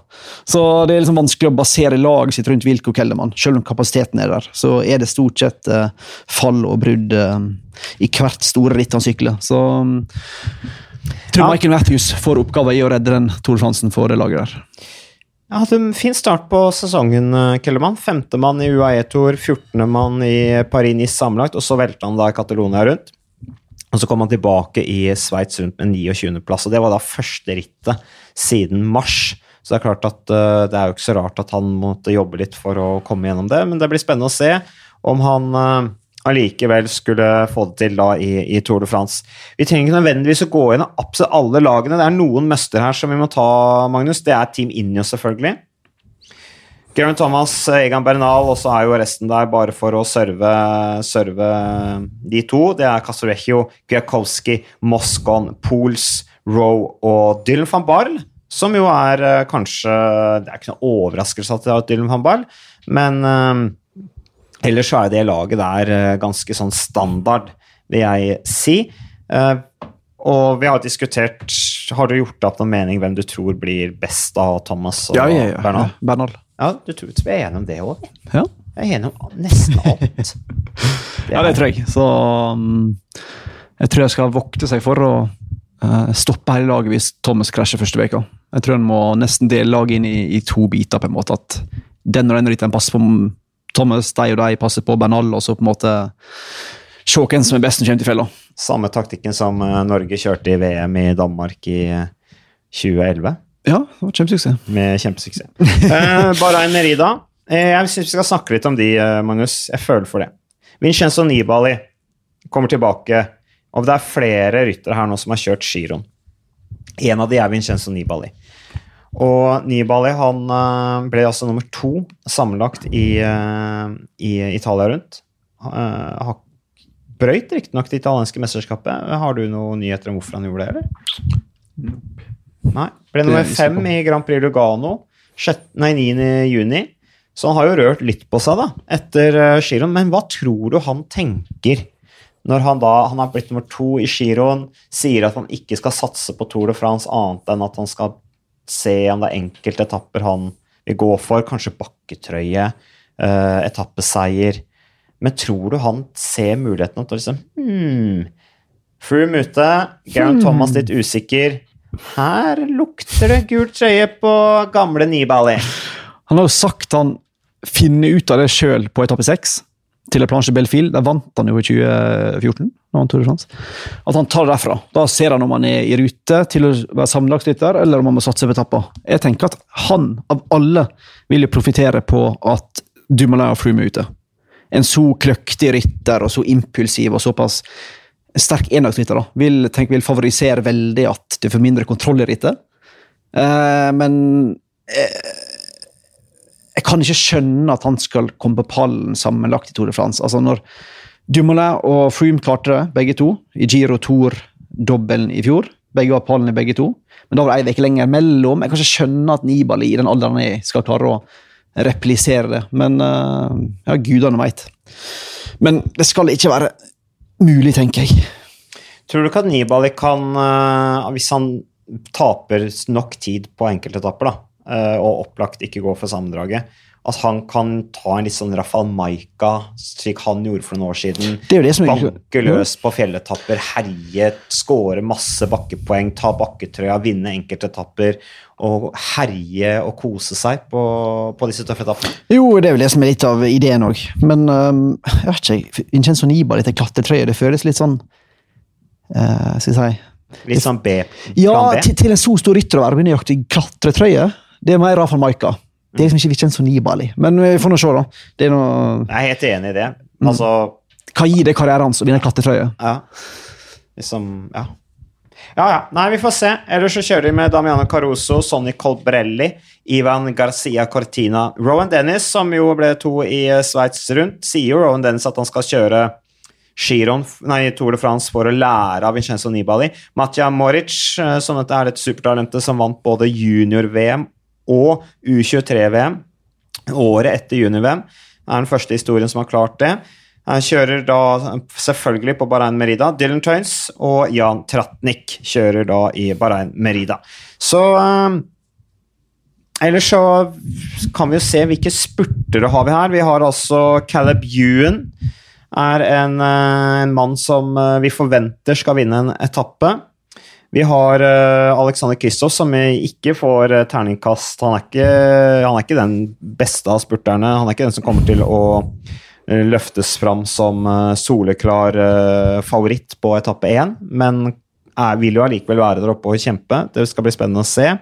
Så det er liksom vanskelig å basere laget sitt rundt Wilco Kellermann. Selv om kapasiteten er der, så er det stort sett uh, fall og brudd uh, i hvert store ritt han sykler. Så jeg tror ja. Michael Matthews får oppgaven i å redde den Tour Fransen for det laget der. Ja, hadde en fin start på sesongen, eh, Kellermann. Femtemann i UAE-tour, 14.mann i Paris-Nice sammenlagt, og så velta han da Catalonia rundt. Og så kom han tilbake i Sveits rundt med 29.-plass, og det var da første rittet siden mars. Så det er klart at uh, det er jo ikke så rart at han måtte jobbe litt for å komme gjennom det, men det blir spennende å se om han uh, allikevel skulle få det til da i, i, Tour de France. Vi trenger ikke nødvendigvis å gå gjennom absolutt alle lagene. Det er noen møster her som vi må ta, Magnus. Det er Team Injo, selvfølgelig. Geraint Thomas, Egan Bernal, og så er jo resten der bare for å serve, serve de to. Det er Casorrecchio, Kwiatkowski, Moskon, Pools, Roe og Dylan van Barl. Som jo er uh, kanskje Det er ikke noe overraskelse at det er Dylan van Barl, men ellers så er det laget der ganske sånn standard, vil jeg si. og vi har diskutert Har du gjort opp noen mening hvem du tror blir best av Thomas og ja, ja, ja. Bernal? Bernal. Ja, du tror vi er gjennom det òg? Ja. Jeg er gjennom nesten alt. Det ja, det tror jeg. Så um, jeg tror jeg skal vokte seg for å uh, stoppe hele laget hvis Thomas krasjer første uka. Jeg tror han må nesten dele laget inn i, i, to biter. på en måte, At den og den rytteren passer på Thomas, de og de passer på Bernal, og så på en måte se hvem som er best som kommer til fella. Samme taktikken som uh, Norge kjørte i VM i Danmark i 2011. Uh, ja, det var kjempesuksess. Med kjempesuksess. eh, Bahrain Merida. Eh, jeg syns vi skal snakke litt om de, eh, Magnus. Jeg føler for det. Vincenzo Nibali kommer tilbake. Og det er flere ryttere her nå som har kjørt giroen. En av de er Vincenzo Nibali. Og Nibali han ble altså nummer to sammenlagt i, i Italia rundt. Han har brøyt riktignok det italienske mesterskapet. Har du noen nyheter om hvorfor han gjorde det, eller? Nei. Ble nummer er fem i Grand Prix Lugano sjett- nei, 9. juni. Så han har jo rørt litt på seg da, etter uh, giroen. Men hva tror du han tenker når han da han har blitt nummer to i giroen, sier at han ikke skal satse på Tour de France annet enn at han skal se om det er enkelte etapper han vil gå for, kanskje bakketrøye, uh, etappeseier. Men tror du han ser muligheten til å liksom hmm, Froome ute, Geraint Thomas litt usikker. Her lukter det gult trøye på gamle Nibali. Han har jo sagt han finner ut av det sjøl på etappe seks. Til La Planche Belfil. Der vant han jo i 2014. når han tog det. At han tar det derfra. Da ser han om han er i rute til å være sammenlagtsrytter, eller om han må satse på etappa. Jeg tenker at han, av alle, vil jo profitere på at Dumoulin og Froome er ute. En så kløktig rytter og så impulsiv og såpass sterk endagsrytter da, vil, tenk, vil favorisere veldig at du får mindre kontroll i rittet. Uh, men jeg kan ikke skjønne at han skal komme på pallen sammenlagt i Tour de France. Altså når Dumoulin og Froome klarte det, begge to, i Giro Tour-dobbelen i fjor. Begge var pallen i begge to. Men da var det ei lenger mellom. Jeg kan ikke skjønne at Nibali i den alderen er, skal klare å replisere det. Men uh, ja, gudene veit. Men det skal ikke være mulig, tenker jeg. Tror du ikke at Nibali kan, eh, hvis han taper nok tid på enkeltetapper, da, eh, og opplagt ikke går for sammendraget, at han kan ta en litt sånn Rafael Maika, slik han gjorde for noen år siden. Det det Banke løs på fjelletapper, herje, skåre masse bakkepoeng, ta bakketrøya, vinne enkeltetapper og herje og kose seg på, på disse tøffe etappene. Jo, det er vel det som er litt av ideen òg. Men um, jeg vet ikke, Vincenzo Niba, dette klatretrøyet, det føles litt sånn uh, Skal jeg si Litt sånn B. Ja, B. til, til en så stor rytter å være nøyaktig klatretrøye, det er mer Rafael Maika. Det er liksom ikke Vincenzo Nibali. Men vi får nå se, da. Det er noe, Jeg er helt enig i det. Mm. Altså, hva gir det karrieren hans å vinne klatretrøye? ja. Liksom, ja. Ja, ja. Nei, vi får se. Ellers så kjører vi med Damiano Caruso, Sonny Colbrelli, Ivan Garcia Cortina. Rowan Dennis, som jo ble to i eh, Sveits rundt, sier jo Rowan Dennis at han skal kjøre Giron, nei, Tour de France for å lære av Vincenzo Nibali. Matja Moric, eh, som dette er dette supertalentet som vant både junior-VM og U23-VM året etter junior-VM. Er den første historien som har klart det. Han kjører da selvfølgelig på Bahrain Merida. Dylan Tøynes og Jan Tratnik kjører da i Bahrain Merida. Så um, Ellers så kan vi jo se hvilke spurtere har vi her. Vi har altså Caleb Ewan. Er en, eh, en mann som eh, vi forventer skal vinne en etappe. Vi har uh, Alexander Kristoff, som ikke får uh, terningkast. Han er, ikke, han er ikke den beste av spurterne. Han er ikke den som kommer til å uh, løftes fram som soleklar favoritt på etappe én, men er, vil jo allikevel være der oppe og kjempe. Det skal bli spennende å se.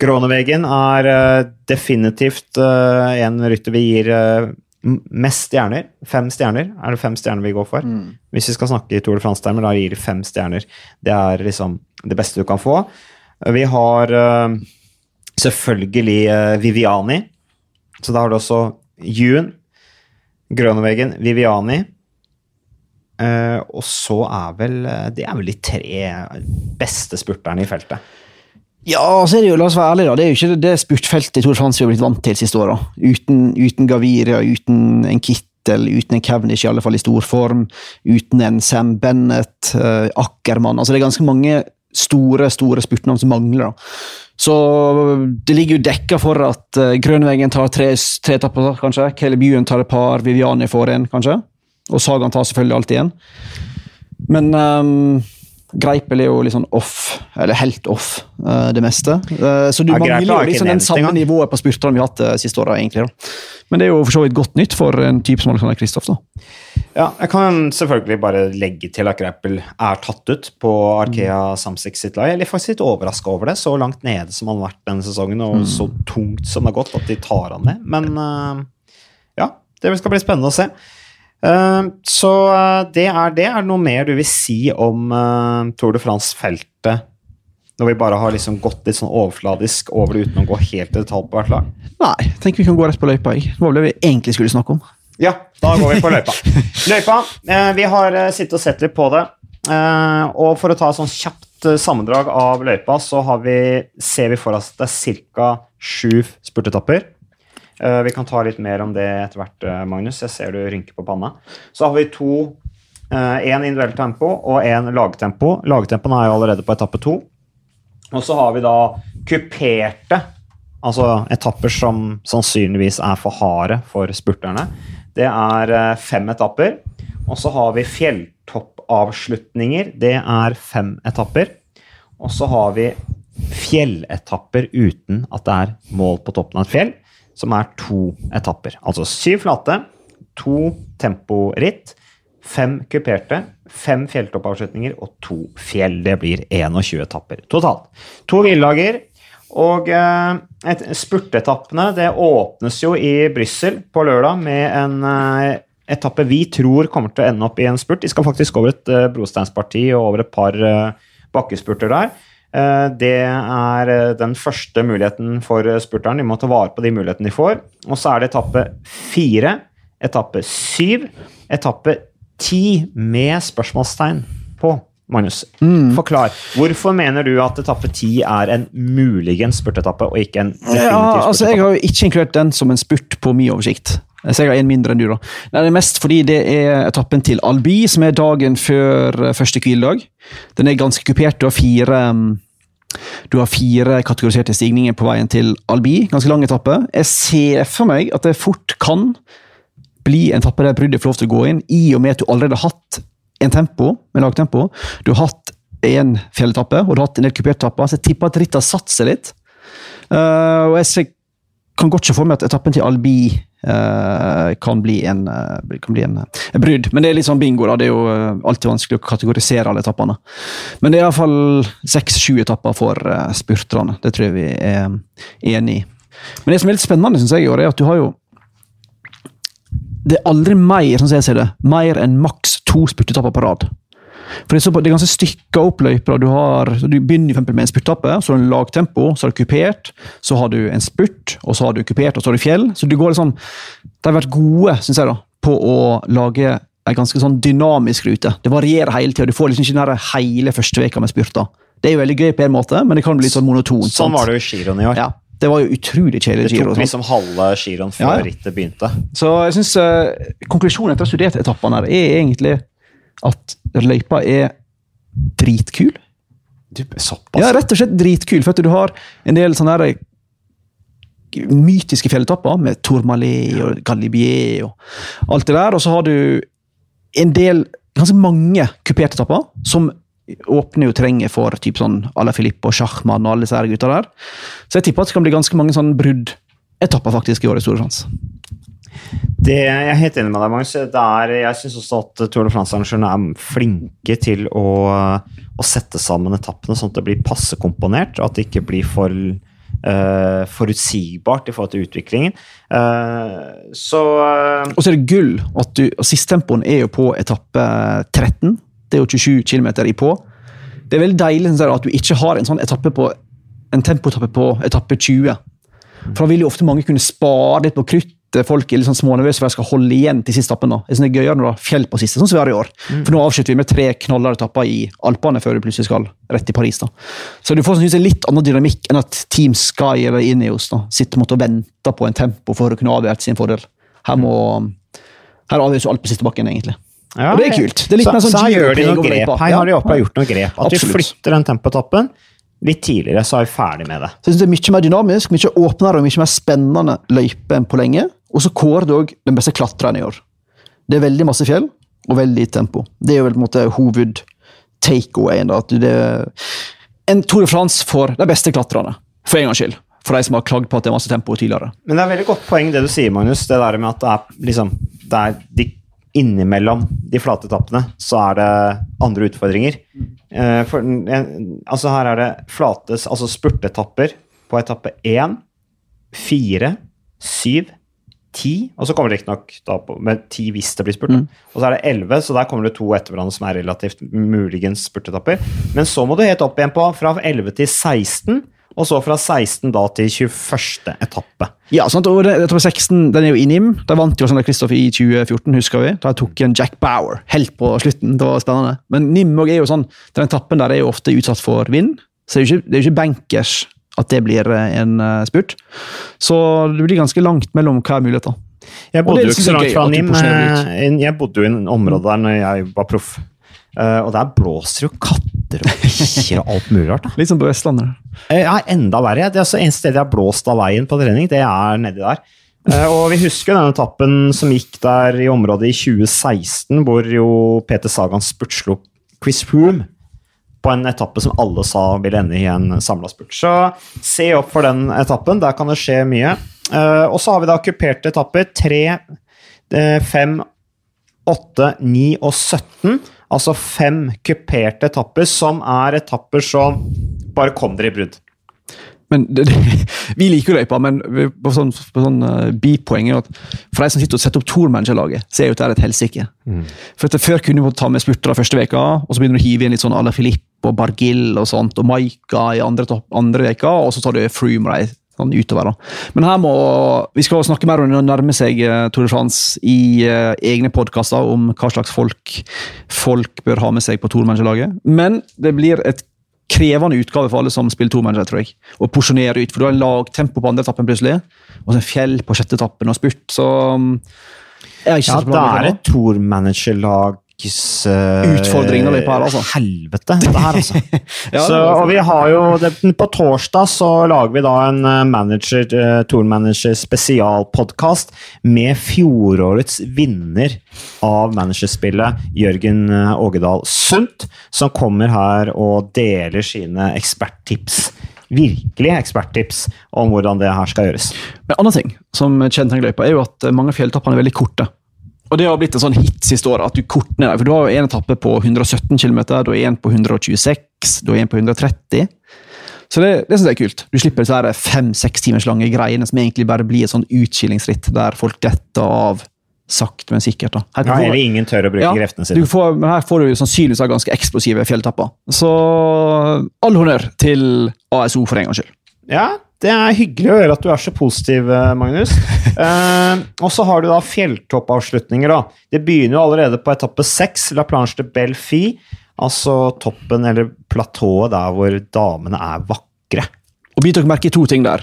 Gronevegen er definitivt en rytter vi gir mest stjerner. Fem stjerner er det fem stjerner vi går for. Mm. Hvis vi skal snakke i Tour de France-termer, da gir det fem stjerner. Det er liksom det beste du kan få. Vi har uh, selvfølgelig uh, Viviani. Så da har du også Jun, Grøneveggen, Viviani. Uh, og så er vel Det er vel de tre beste spurterne i feltet. Ja, så er det jo, la oss være ærlige, da. Det er jo ikke det spurtfeltet Tour de France vi har blitt vant til siste åra. Uten, uten Gaviria, uten en Kittel, uten en Cavendish, i alle fall i stor form. Uten en Sam Bennett, uh, Ackermann. Altså, det er ganske mange store store spurtnavn som mangler. da. Så det ligger jo dekka for at uh, Grønvegen tar tre, tre etapper, kanskje. Caleb Ewan tar et par, Viviani får en, kanskje. Og Sagan tar selvfølgelig alltid en. Men um, Greipel er jo litt sånn off, eller helt off, uh, det meste. Uh, så du Ja, mangler jo liksom den samme nivået på spurterne vi har hatt de siste åra, egentlig. da. Men det er jo for så vidt godt nytt for en type som Alexander Kristoff, da. Ja, jeg kan selvfølgelig bare legge til at Greipel er tatt ut på Arkea Samsic sitt lag. Jeg er faktisk litt overraska over det, så langt nede som han har vært denne sesongen, og så tungt som det har gått, at de tar han med. Men eh, ja, det skal bli spennende å se. Eh, så eh, det er det. Er det noe mer du vil si om eh, Tour de France-feltet Når vi bare har liksom gått litt sånn overfladisk over det uten å gå helt i detalj på hvert lag? Nei, jeg tenker vi kan gå rett på løypa. jeg. Det var det vi egentlig skulle snakke om. Ja, da går vi på løypa. Løypa, vi har sittet og sett litt på det. Og for å ta et sånn kjapt sammendrag av løypa, så har vi, ser vi for oss at det er ca. sju spurtetapper. Eh, vi kan ta litt mer om det etter hvert, eh, Magnus. Jeg ser du rynker på panna. Så har vi to Én individuelt tempo og én lagtempo. Lagtempoen er jo allerede på etappe to. Og så har vi da kuperte, altså etapper som sannsynligvis er for harde for spurterne. Det er eh, fem etapper. Og så har vi fjelltoppavslutninger. Det er fem etapper. Og så har vi fjelletapper uten at det er mål på toppen av et fjell, som er to etapper. Altså syv flate, to temporitt, fem kuperte, fem fjelltoppavslutninger og to fjell. Det blir 21 etapper totalt. To hviledager. Og eh, et, spurtetappene det åpnes jo i Brussel på lørdag med en eh, etappe vi tror kommer til å ende opp i en spurt. De skal faktisk over et eh, brosteinsparti og over et par bakkespurter der. Eh, det er eh, den første muligheten for eh, spurteren. De må ta vare på de mulighetene de får. Og så er det etappe fire, etappe syv, etappe ti med spørsmålstegn på. Magnus, forklar. Hvorfor mener du at etappe ti er en muligens spurtetappe, og ikke en definitiv Ja, altså Jeg har jo ikke inkludert den som en spurt på min oversikt. Så jeg har en mindre enn du, da. Nei, det er mest fordi det er etappen til Albi, som er dagen før eh, første hviledag. Den er ganske kupert. Du har fire mm, du har fire kategoriserte stigninger på veien til Albi. Ganske lang etappe. Jeg ser for meg at det fort kan bli en etappe der bruddet får lov til å gå inn, i og med at du allerede har hatt en tempo, med lagtempo. Du har hatt en fjelletappe, og du har hatt en del kuperte etapper, så jeg tipper at rittet seg litt. Uh, og jeg ser, kan godt se for meg at etappen til Albi eh, kan bli en, eh, kan bli en, eh, en brudd. Men det er litt sånn bingo. da, Det er jo eh, alltid vanskelig å kategorisere alle etappene. Men det er iallfall seks-sju etapper for uh, spurterne. Det tror jeg vi er enig i. Men det som er litt spennende, synes jeg, i år, er at du har jo Det er aldri mer, sånn som jeg ser det, mer enn maks to spurtetapper på rad. For Det er, ganske stykka opp løyper. Du, har, du begynner for med en spurtappe, så har du en lagtempo, så har du kupert, så har du en spurt, og så har du kupert, og så har du fjell. Så du går liksom, De har vært gode synes jeg da, på å lage en ganske sånn dynamisk rute. Det varierer hele tida. Du får liksom ikke den hele første veka med spurter. Det er jo veldig gøy på en måte, men det kan bli litt sånn monotont. Sånn var det jo i giroen i år. Ja, det var jo utrolig kjedelig Det tok liksom halve giroen før Ja, ja. rittet begynte. Så jeg synes uh, konklusjonen etter å ha studert etappene her, er egentlig at løypa er dritkul. Såpass? Ja, rett og slett dritkul, for at du har en del sånne her mytiske fjelletapper med Tourmalet og Galibier og alt det der, og så har du en del, ganske mange kuperte topper, som åpner jo terrenget for typ sånn Ala Filippo og Schachmann og alle disse gutta der. Så jeg tipper at det kan bli ganske mange sånne bruddetapper faktisk i årets i de France. Det, jeg er helt enig med deg, Magnus. Er, jeg syns også at Tour de France-arrangørene er flinke til å, å sette sammen etappene sånn at det blir passe komponert, og at det ikke blir for uh, forutsigbart i forhold til utviklingen. Uh, så uh, Og så er det gull at du, sisttempoen er jo på etappe 13. Det er jo 27 km i på. Det er veldig deilig at du ikke har en sånn etappe på, en tempoetappe på etappe 20. For da vil jo ofte mange kunne spare litt på kruttet. Folk er litt sånn smånervøse for de skal holde igjen til siste etappen. Jeg synes det er gøyere når du har fjell på siste, sånn som vi har i år. For nå avslutter vi med tre knallharde etapper i Alpene før du plutselig skal rett til Paris. da. Så du får sånn, en litt annen dynamikk enn at Team Sky eller Ineos da, sitter og venter på en tempo for å kunne avgjøre til sin fordel. Her må her avgjøres alt på siste bakken, egentlig. ja, Og det er kult. Det er så, sånn så her gjør de noen grep. Her Ja, har de oppe gjort noen grep. At Absolutt. flytter den tempoetappen litt tidligere, så er vi ferdig med det. Så jeg synes Det er mye mer dynamisk, mye åpnere og mye mer spennende løype enn på lenge. Og så kårer det òg den beste klatreren i år. Det er veldig masse fjell og veldig lite tempo. Det er jo vel på en måte hoved takeawayen. at det er En Tour de France for de beste klatrerne, for en gangs skyld. For de som har klagd på at det er masse tempo tidligere. Men det er veldig godt poeng det du sier, Magnus. Det der med at det er liksom det er de, Innimellom de flate etappene så er det andre utfordringer. Eh, for, en, altså her er det flates, altså spurtetapper på etappe 1, 4, 7, ti, og så kommer det riktignok med ti hvis det blir spurt. Mm. Og så er det elleve, så der kommer det to etter hverandre som er relativt muligens spurtetapper. Men så må du helt opp igjen på fra 11 til 16, og så fra 16 da til 21. etappe. Ja, sant? og det, etappe 16 den er jo i NIM. Da vant jo Kristoff i 2014, husker vi. Da tok en Jack Bauer helt på slutten. Det var spennende. Men NIM er jo sånn, den etappen der er jo ofte utsatt for vind, så det er jo ikke, det er jo ikke bankers at det blir eh, en eh, spurt. Så det blir ganske langt mellom hva er muligheter. Jeg bodde jo ikke så langt fra NIM. eh, Jeg bodde jo i en område der når jeg var proff. Uh, Og der blåser jo katter og bikkjer og alt mulig rart. Litt som på Vestlandet. Uh, Ja, enda verre. Det er altså eneste sted jeg har blåst av veien på trening, det er nedi der. Uh, Og vi husker denne etappen som gikk der i området i 2016, hvor jo Peter Sagan spurtslo Chris Froome på en etappe som alle sa ville ende i en samla spurt. Så se opp for den etappen, der kan det skje mye. Eh, Og så har vi da kuperte etapper. 3, 5, 8, 9 og 17. Altså fem kuperte etapper, som er etapper som bare kom dere i brudd. Men det, det, Vi liker løypa, men vi- på sånn, på sånn eh, bipoeng er at for de som sitter og setter opp tourmanagerlaget, så er jo dette et helsike. For at Før kunne du ta med spurtere første veka, og så begynner du å hive inn litt sånn à la Filip og Bargill og sånt, og Maika i andre, topp- andre veka, og så tar du Froome sånn utover. da. Men her må vi skal snakke mer om det nærme seg eh, Tour de France i uh, egne podkaster om hva slags folk folk bør ha med seg på tourmanagerlaget. Men det blir et krevende utgave for alle som spiller tourmanager, tror jeg. Å porsjonere ut, for du har en lagtempo på andre etappen plutselig, og så en fjell på sjette etappen og spurt, så um, Ja, det er et tourmanagerlags uh, Utfordring når vi er på her, altså. Helvete, dette her, altså. Ja, så, og vi har jo det, På torsdag så lager vi da en eh, manager, uh, tourmanager spesialpodkast med fjorårets vinner av managerspillet, Jørgen eh, Ågedal Sundt, som kommer her og deler sine eksperttips. Virkelig eksperttips om hvordan det her skal gjøres. Men en annen ting som kjennetegner løypa, er jo at mange av fjelltappene er veldig korte. Og det har blitt en sånn hit siste året, at du korter ned. For du har jo en etappe på 117 km, du har en på 126, du har en på 130. Så det, det synes jeg er kult. Du slipper disse fem-seks timers lange greiene som egentlig bare blir et sånn utskillingsritt der folk detter av sakte, men sikkert. da. Her kan du- ingen tør å bruke Ja, kreftene du sine. får, men her får du sannsynligvis ganske eksplosive fjelltapper. Så all honnør til ASO for en gangs skyld. Ja, det er hyggelig å høre at du er så positiv, eh, Magnus. Eh, og så har du da fjelltoppavslutninger. da. Det begynner jo allerede på etappe seks, La Planche de Belfi. Altså toppen, eller platået der hvor damene er vakre. Og bit dere merke i to ting der.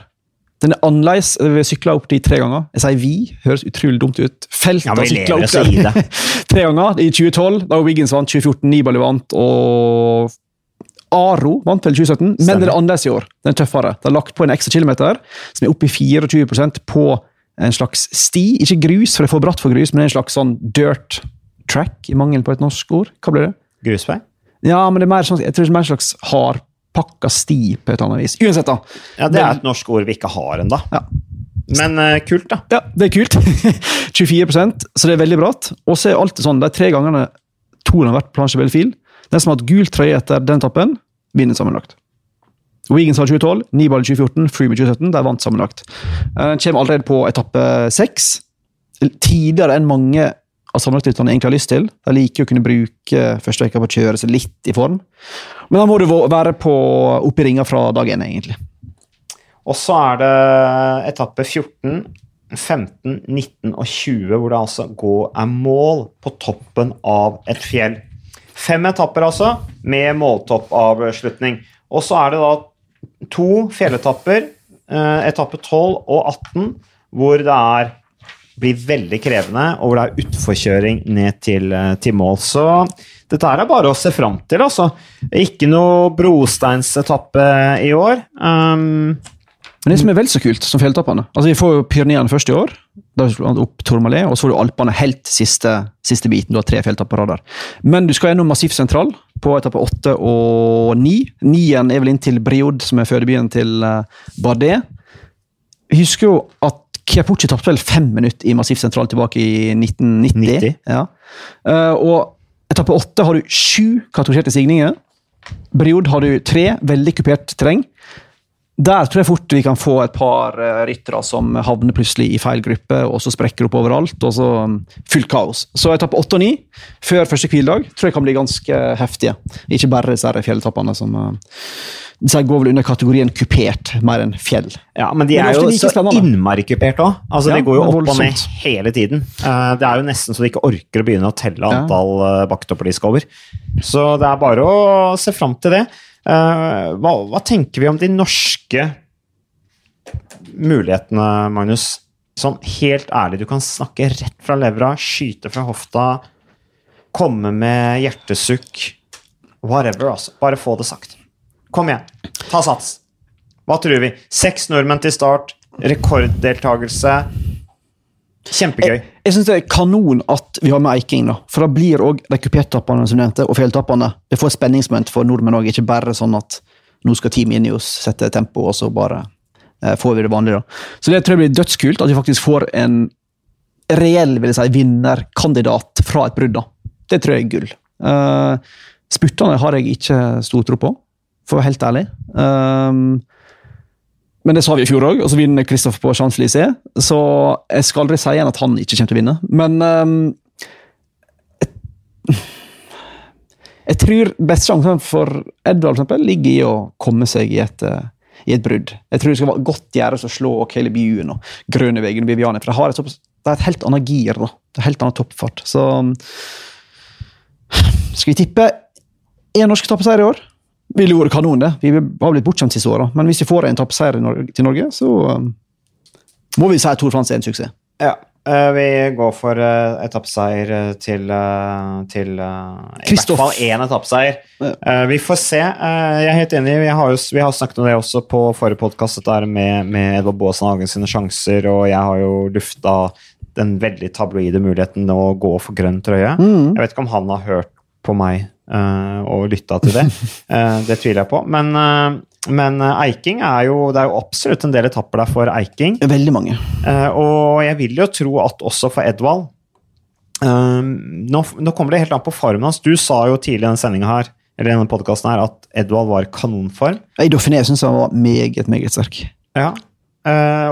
Den er annerledes. Vi sykla opp de tre ganger. Jeg sier vi, høres utrolig dumt ut. Feltet Ja, sykla opp der tre ganger. I 2012, da Wiggins vant, 2014 Nibali vant, og Aro vant vel i 2017. Men Stemmer. det er annerledes i år. Den er tøffere. Det har lagt på en ekstra kilometer, som er oppe i 24% på en slags sti. Ikke grus, for det er for bratt for grus, men en slags sånn dirt track, i mangel på et norsk ord. Hva blir det? Grusvei? Ja, men det er mer sånn, jeg tror det er mer en slags hardpakka sti på et eller annet vis. Uansett, da. Ja, det er et norsk ord vi ikke har ennå. Ja. Men uh, kult, da. Ja, det er kult. 24% så det er veldig bratt. Og så er alltid sånn, de tre gangene Toren har vært på plansje Belfil, den som har hatt gul trøye etter den etappen, vinner sammenlagt. Wiggins har 2012, Nibal 2014, Freeman 2017. De vant sammenlagt. Eh, Den kommer allerede på etappe seks. Tidligere enn mange av sammenlagtlytterne egentlig har lyst til. De liker å kunne bruke første veka på å kjøre seg litt i form. Men da må du være på, oppe i ringa fra dag én, egentlig. Og så er det etappe 14, 15, 19 og 20, hvor det altså går er mål på toppen av et fjell. Fem etapper, altså, med måltoppavslutning. Og så er det da to fjelletapper, eh, etappe 12 og 18, hvor det er blir veldig krevende, og hvor det er utforkjøring ned til, eh, til mål. Så dette er bare å se fram til, altså. Ikke noe brosteinsetappe i år. Um, Men det som er vel så kult som fjelltoppene altså Vi får jo Pyreneene først i år, da vi opp Tourmalet, og så får du Alpene helt siste, siste biten. Du har tre fjelltopper der. Men du skal gjennom Massif Sentral på etappe åtte og ni. Nien er vel inn til Briod, som er fødebyen til eh, Bardet. Jeg husker jo at Chiapucci tapte vel fem minutter i Massif Sentral tilbake i 1990. 90. Ja. Eh, og etappe åtte har du sju kategoriserte stigninger. Briod har du tre, veldig kupert terreng. Der tror jeg fort vi kan få et par uh, ryttere som havner plutselig i feil gruppe, og så sprekker opp overalt, og så um, fullt kaos. Så etappe åtte og ni før første hviledag tror jeg kan bli ganske heftige. Ikke bare disse fjelletappene som uh, disse går vel under kategorien kupert, mer enn fjell. Ja, Men de Men er jo like så innmari kupert òg. Altså, Ja, de går jo er opp og ned hele tiden. Eh, det er jo nesten så de ikke orker å begynne å telle antall ja. bakketopper de skal over. Så det er bare å se fram til det. Eh, hva, hva tenker vi om de norske mulighetene, Magnus? Sånn helt ærlig, du kan snakke rett fra levra, skyte fra hofta, komme med hjertesukk. Whatever, altså. Bare få det sagt. Kom igjen. Ta sats. Hva tror vi? Seks nordmenn til start, rekorddeltakelse. Kjempegøy. Jeg synes det er kanon at vi har med Eiking, da. for da blir òg de tappene som nevnte, og fjelltappene Det får et spenningsmoment for nordmenn òg, ikke bare sånn at nå skal Team oss, sette tempo, og så bare eh, får vi det vanlige. da. Så det tror jeg blir dødskult, at vi faktisk får en reell vil jeg si, vinnerkandidat fra et brudd. da. Det tror jeg er gull. Uh, Spurtene har jeg ikke stor tro på, for å være helt ærlig. Um, men det sa vi i fjor òg, og så vinner Kristoff på Champs-Élysées. Så jeg skal aldri si igjen at han ikke kommer til å vinne. Men um, jeg, jeg tror best sjansen for Edvard for eksempel, ligger i å komme seg i et, eh, i et brudd. Jeg tror det skal være godt gjøres å slå Caleb Ewan og Grønevegen og Viviane, for de har et, det er et helt annet gir. da. Det er helt annen toppfart. Så skal vi tippe én norsk etappeseier i år? Ville vært kanon, det. Vi har blitt bortskjemt siste åra. Men hvis vi får en tappseier til Norge, så um, må vi si at Tor Frans er en suksess. Ja. eh, vi går for etappeseier eh, til, eh, til eh, I hvert fall én etappeseier. Ja. Vi får se. Jeg er helt enig. Vi har jo vi har snakket om det også på forrige podkast, dette med, med Edvard Baasen Hagen sine sjanser, og jeg har jo lufta den veldig tabloide muligheten å gå for grønn trøye. Jeg vet ikke om han har hørt på meg eh, og lytta til det. Eh, det tviler jeg på. Men, eh, men Eiking er jo Det er jo absolutt en del etapper der for Eiking. Veldig mange. Og jeg vil jo tro at også for Edvald nå, nå kommer det helt an på formen hans. Du sa jo tidlig i denne sendinga her eller i denne podcasten her, at Edvald var kanonform. I Dauphiné syns han var meget, meget sterk. Ja.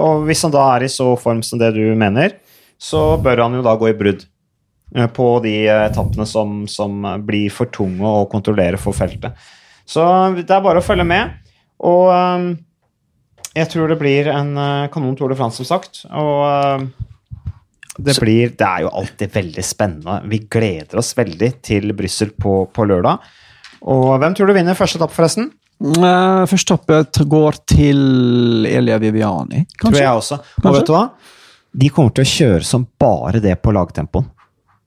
Og hvis han da er i så form som det du mener, så bør han jo da gå i brudd på de eh, etappene som, som blir for tunge å kontrollere for feltet. Så det er bare å følge med. Og eh, jeg tror det blir en eh, kanon Tour de France, som sagt. Og eh, det blir Det er jo alltid veldig spennende. Vi gleder oss veldig til Brussel på, på lørdag. Og hvem tror du vinner første etappe, forresten? Første etappe går til Elia Viviani, Tror kanskje? jeg også. Og Kanskje? vet du hva? De kommer til å kjøre som bare det på lagtempoen.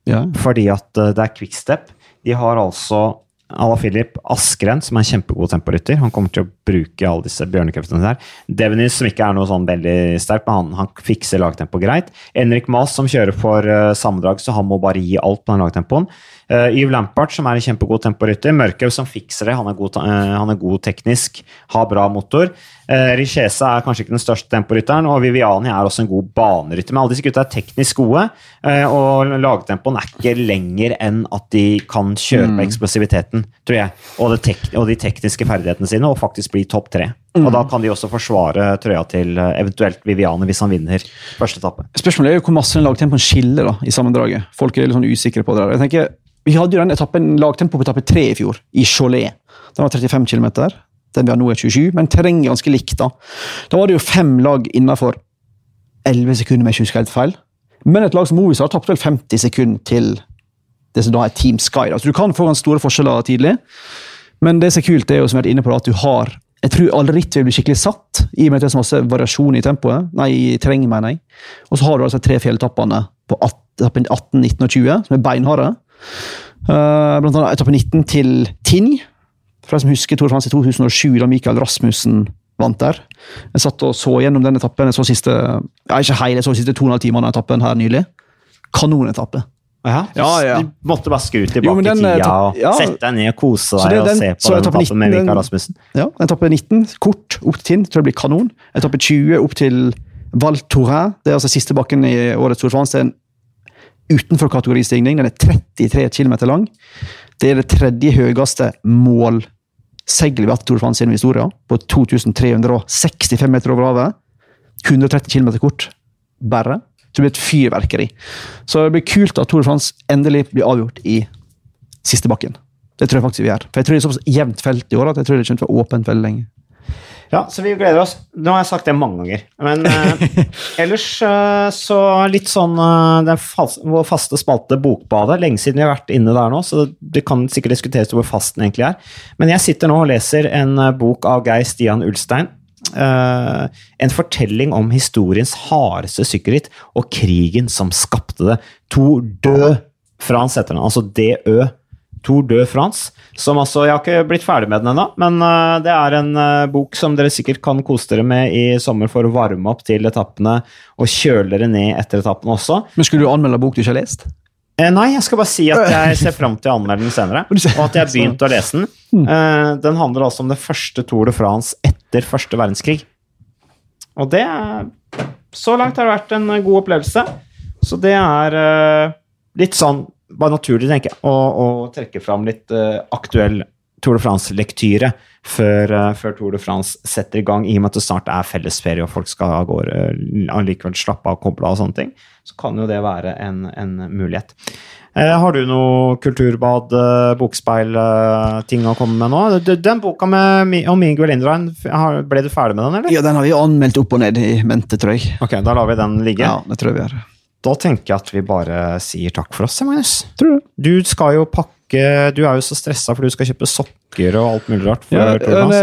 Ja. Fordi at eh, det er quickstep. De har altså Ala Filip Askren, som er en kjempegod temporytter. Han kommer til å bruke alle disse bjørnekreftene der. Devenis, som ikke er noe sånn veldig sterk, men han, han fikser lagtempo greit. Enrik Maas, som kjører for uh, sammendrag, så han må bare gi alt på den lagtempoen. Uh, Yves Lampart, som er en kjempegod temporytter. Mørkhaug, som fikser det. Han er god, eh, han er god teknisk, har bra motor. Uh, Richesa er kanskje ikke den største temporytteren, og Viviani er også en god banerytter. Men alle disse gutta er teknisk gode, uh, og lagtempoen er ikke lenger enn at de kan kjøre på eksplosiviteten, tror jeg. Og, og de tekniske ferdighetene sine, og faktisk bli topp tre. Og da kan de også forsvare trøya til eventuelt Viviani hvis han vinner første etappe. Spørsmålet er jo hvor masse lagtempoen skiller da, i sammendraget. Folk er litt sånn usikre på det. der. Jeg tenker, Vi hadde jo den etappen, lagtempo på etappe tre i fjor, i Cholet. Den var 35 km. Den vi har nå er 27, men terrenget er ganske likt. Da Da var det jo fem lag innafor 11 sekunder, med jeg ikke helt feil. Men et lag som Movistar tapte vel 50 sekunder til det som da er Team Sky. Da. Så du kan få ganske store forskjeller tidlig. Men det som er kult, er jo som jeg har vært inne på, at du har Jeg tror alle ritt vil bli skikkelig satt, i og med at det er så masse variasjon i tempoet. Nei, i terrenget, mener jeg. Og så har du altså tre fjelletappene på 18, 18, 19 og 20, som er beinharde. Eh, blant annet etappe 19 til Tinn. For de som husker Tour de France i 2007, da Michael Rasmussen vant der. Jeg satt og så gjennom den etappen. Jeg så siste, ja, ikke hele, jeg så siste to og en halv time av den etappen her nylig. Kanonetappe. Ja, Ja, ja. Du måtte bare skru tilbake Jo, den, i tida eh, og ja. sette deg ned og kose deg det er og den- se så på den etappen med 19, Mikael Michael Rasmussen. Ja, etappe 19, kort opp til Tinn, tror jeg blir kanon. Etappe 20 opp til Val Tourin. det er altså siste bakken i årets Tour de France. Det er en utenfor kategoristigning, den er 33 km lang. Det er det tredje høyeste målseilet vi hatt Tour de France gjennom historien, på 2365 meter over havet. 130 km kort. Bare. Så det blir et fyrverkeri. Så det blir kult at Tour de France endelig blir avgjort i siste bakken. Det tror jeg faktisk vi gjør. For jeg tror det er såpass jevnt felt i år at jeg tror det kommer til å være åpent veldig lenge. Ja, så vi gleder oss. Nå har jeg sagt det mange ganger. Men eh, ellers eh, så litt sånn eh, den fas vår faste spalte Bokbadet. Lenge siden vi har vært inne der nå, så det kan sikkert diskuteres hvor fast den egentlig er. Men jeg sitter nå og leser en eh, bok av Geir Stian Ulstein. En fortelling om historiens hardeste sykkelritt og krigen som skapte det. To død fra hans etternavn, altså DØ. Tour de France. Som altså, Jeg har ikke blitt ferdig med den ennå, men uh, det er en uh, bok som dere sikkert kan kose dere med i sommer for å varme opp til etappene og kjøle dere ned etter etappene også. Men skulle du anmelde bok du ikke har lest? Eh, nei, jeg skal bare si at jeg ser fram til å anmelde den senere. Og at jeg har begynt å lese den. Eh, den handler altså om det første Tour de France etter første verdenskrig. Og det Så langt har det vært en god opplevelse. Så det er litt sånn bare naturlig, tenker jeg, å, å trekke fram litt uh, aktuell Tour de France-lektyre før, uh, før Tour de France setter i gang, i og med at det snart er fellesferie og folk skal av gårde eh, allikevel slappe av og koble av og sånne ting. Så kan jo det være en, en mulighet. Har du noe kulturbad, bokspeil, ting å komme med nå? Den boka med, om Miguel Indurain, ble du ferdig med den, eller? Ja, Den har vi anmeldt opp og ned i mente, tror jeg. Ok, da lar vi den ligge. Ja, det tror jeg vi gjør. Da tenker jeg at vi bare sier takk for oss, Magnus. Tror du? Du skal jo pakke Du er jo så stressa for du skal kjøpe sokker og alt mulig rart. Ja, nei,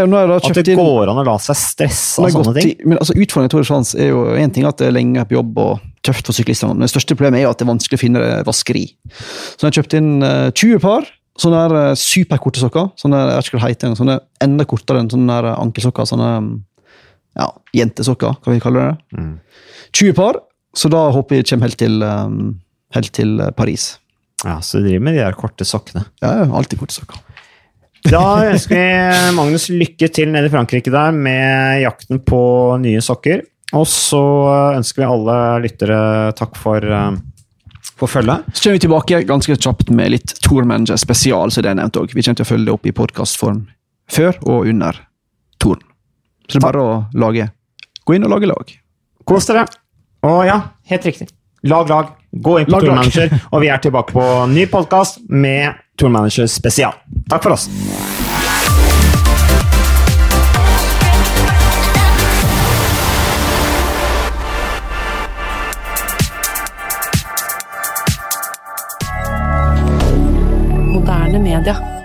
da At det inn går an å la seg stresse av sånne ting. i- Men altså, Utfordringen til Tour de France er jo én ting at det er lenge på jobb og tøft for syklistene, men det største problemet er jo at det er vanskelig å finne vaskeri. Så jeg har kjøpt inn uh, 20 par sånne her, eh, superkorte sokker. Sånne, jeg vet ikke hva det heter, sånne enda kortere enn sånne her ankelsokker. Sånne mm, ja, jentesokker, hva vi kaller det. Mm. 20 par, så da håper jeg kommer helt til, um, helt til eh, Paris. Ja, Så du driver med de der korte sokkene. Ja, alltid korte sokker. Da ønsker vi Magnus lykke til nede i Frankrike der med jakten på nye sokker. Og så ønsker vi alle lyttere takk for, eh, for følget. Så kommer vi tilbake ganske kjapt med litt Tour Manager spesial, som det er nevnt også. Vi kommer til å følge det opp i podkastform før og under touren. Så det er bare å lage Gå inn og lage lag. Kos dere. Og ja, helt riktig. Lag lag. Gå inn på Lag, lag. Tourmanager, og vi er tilbake på ny podkast med Tourmanager spesial. Takk for oss. Moderne media.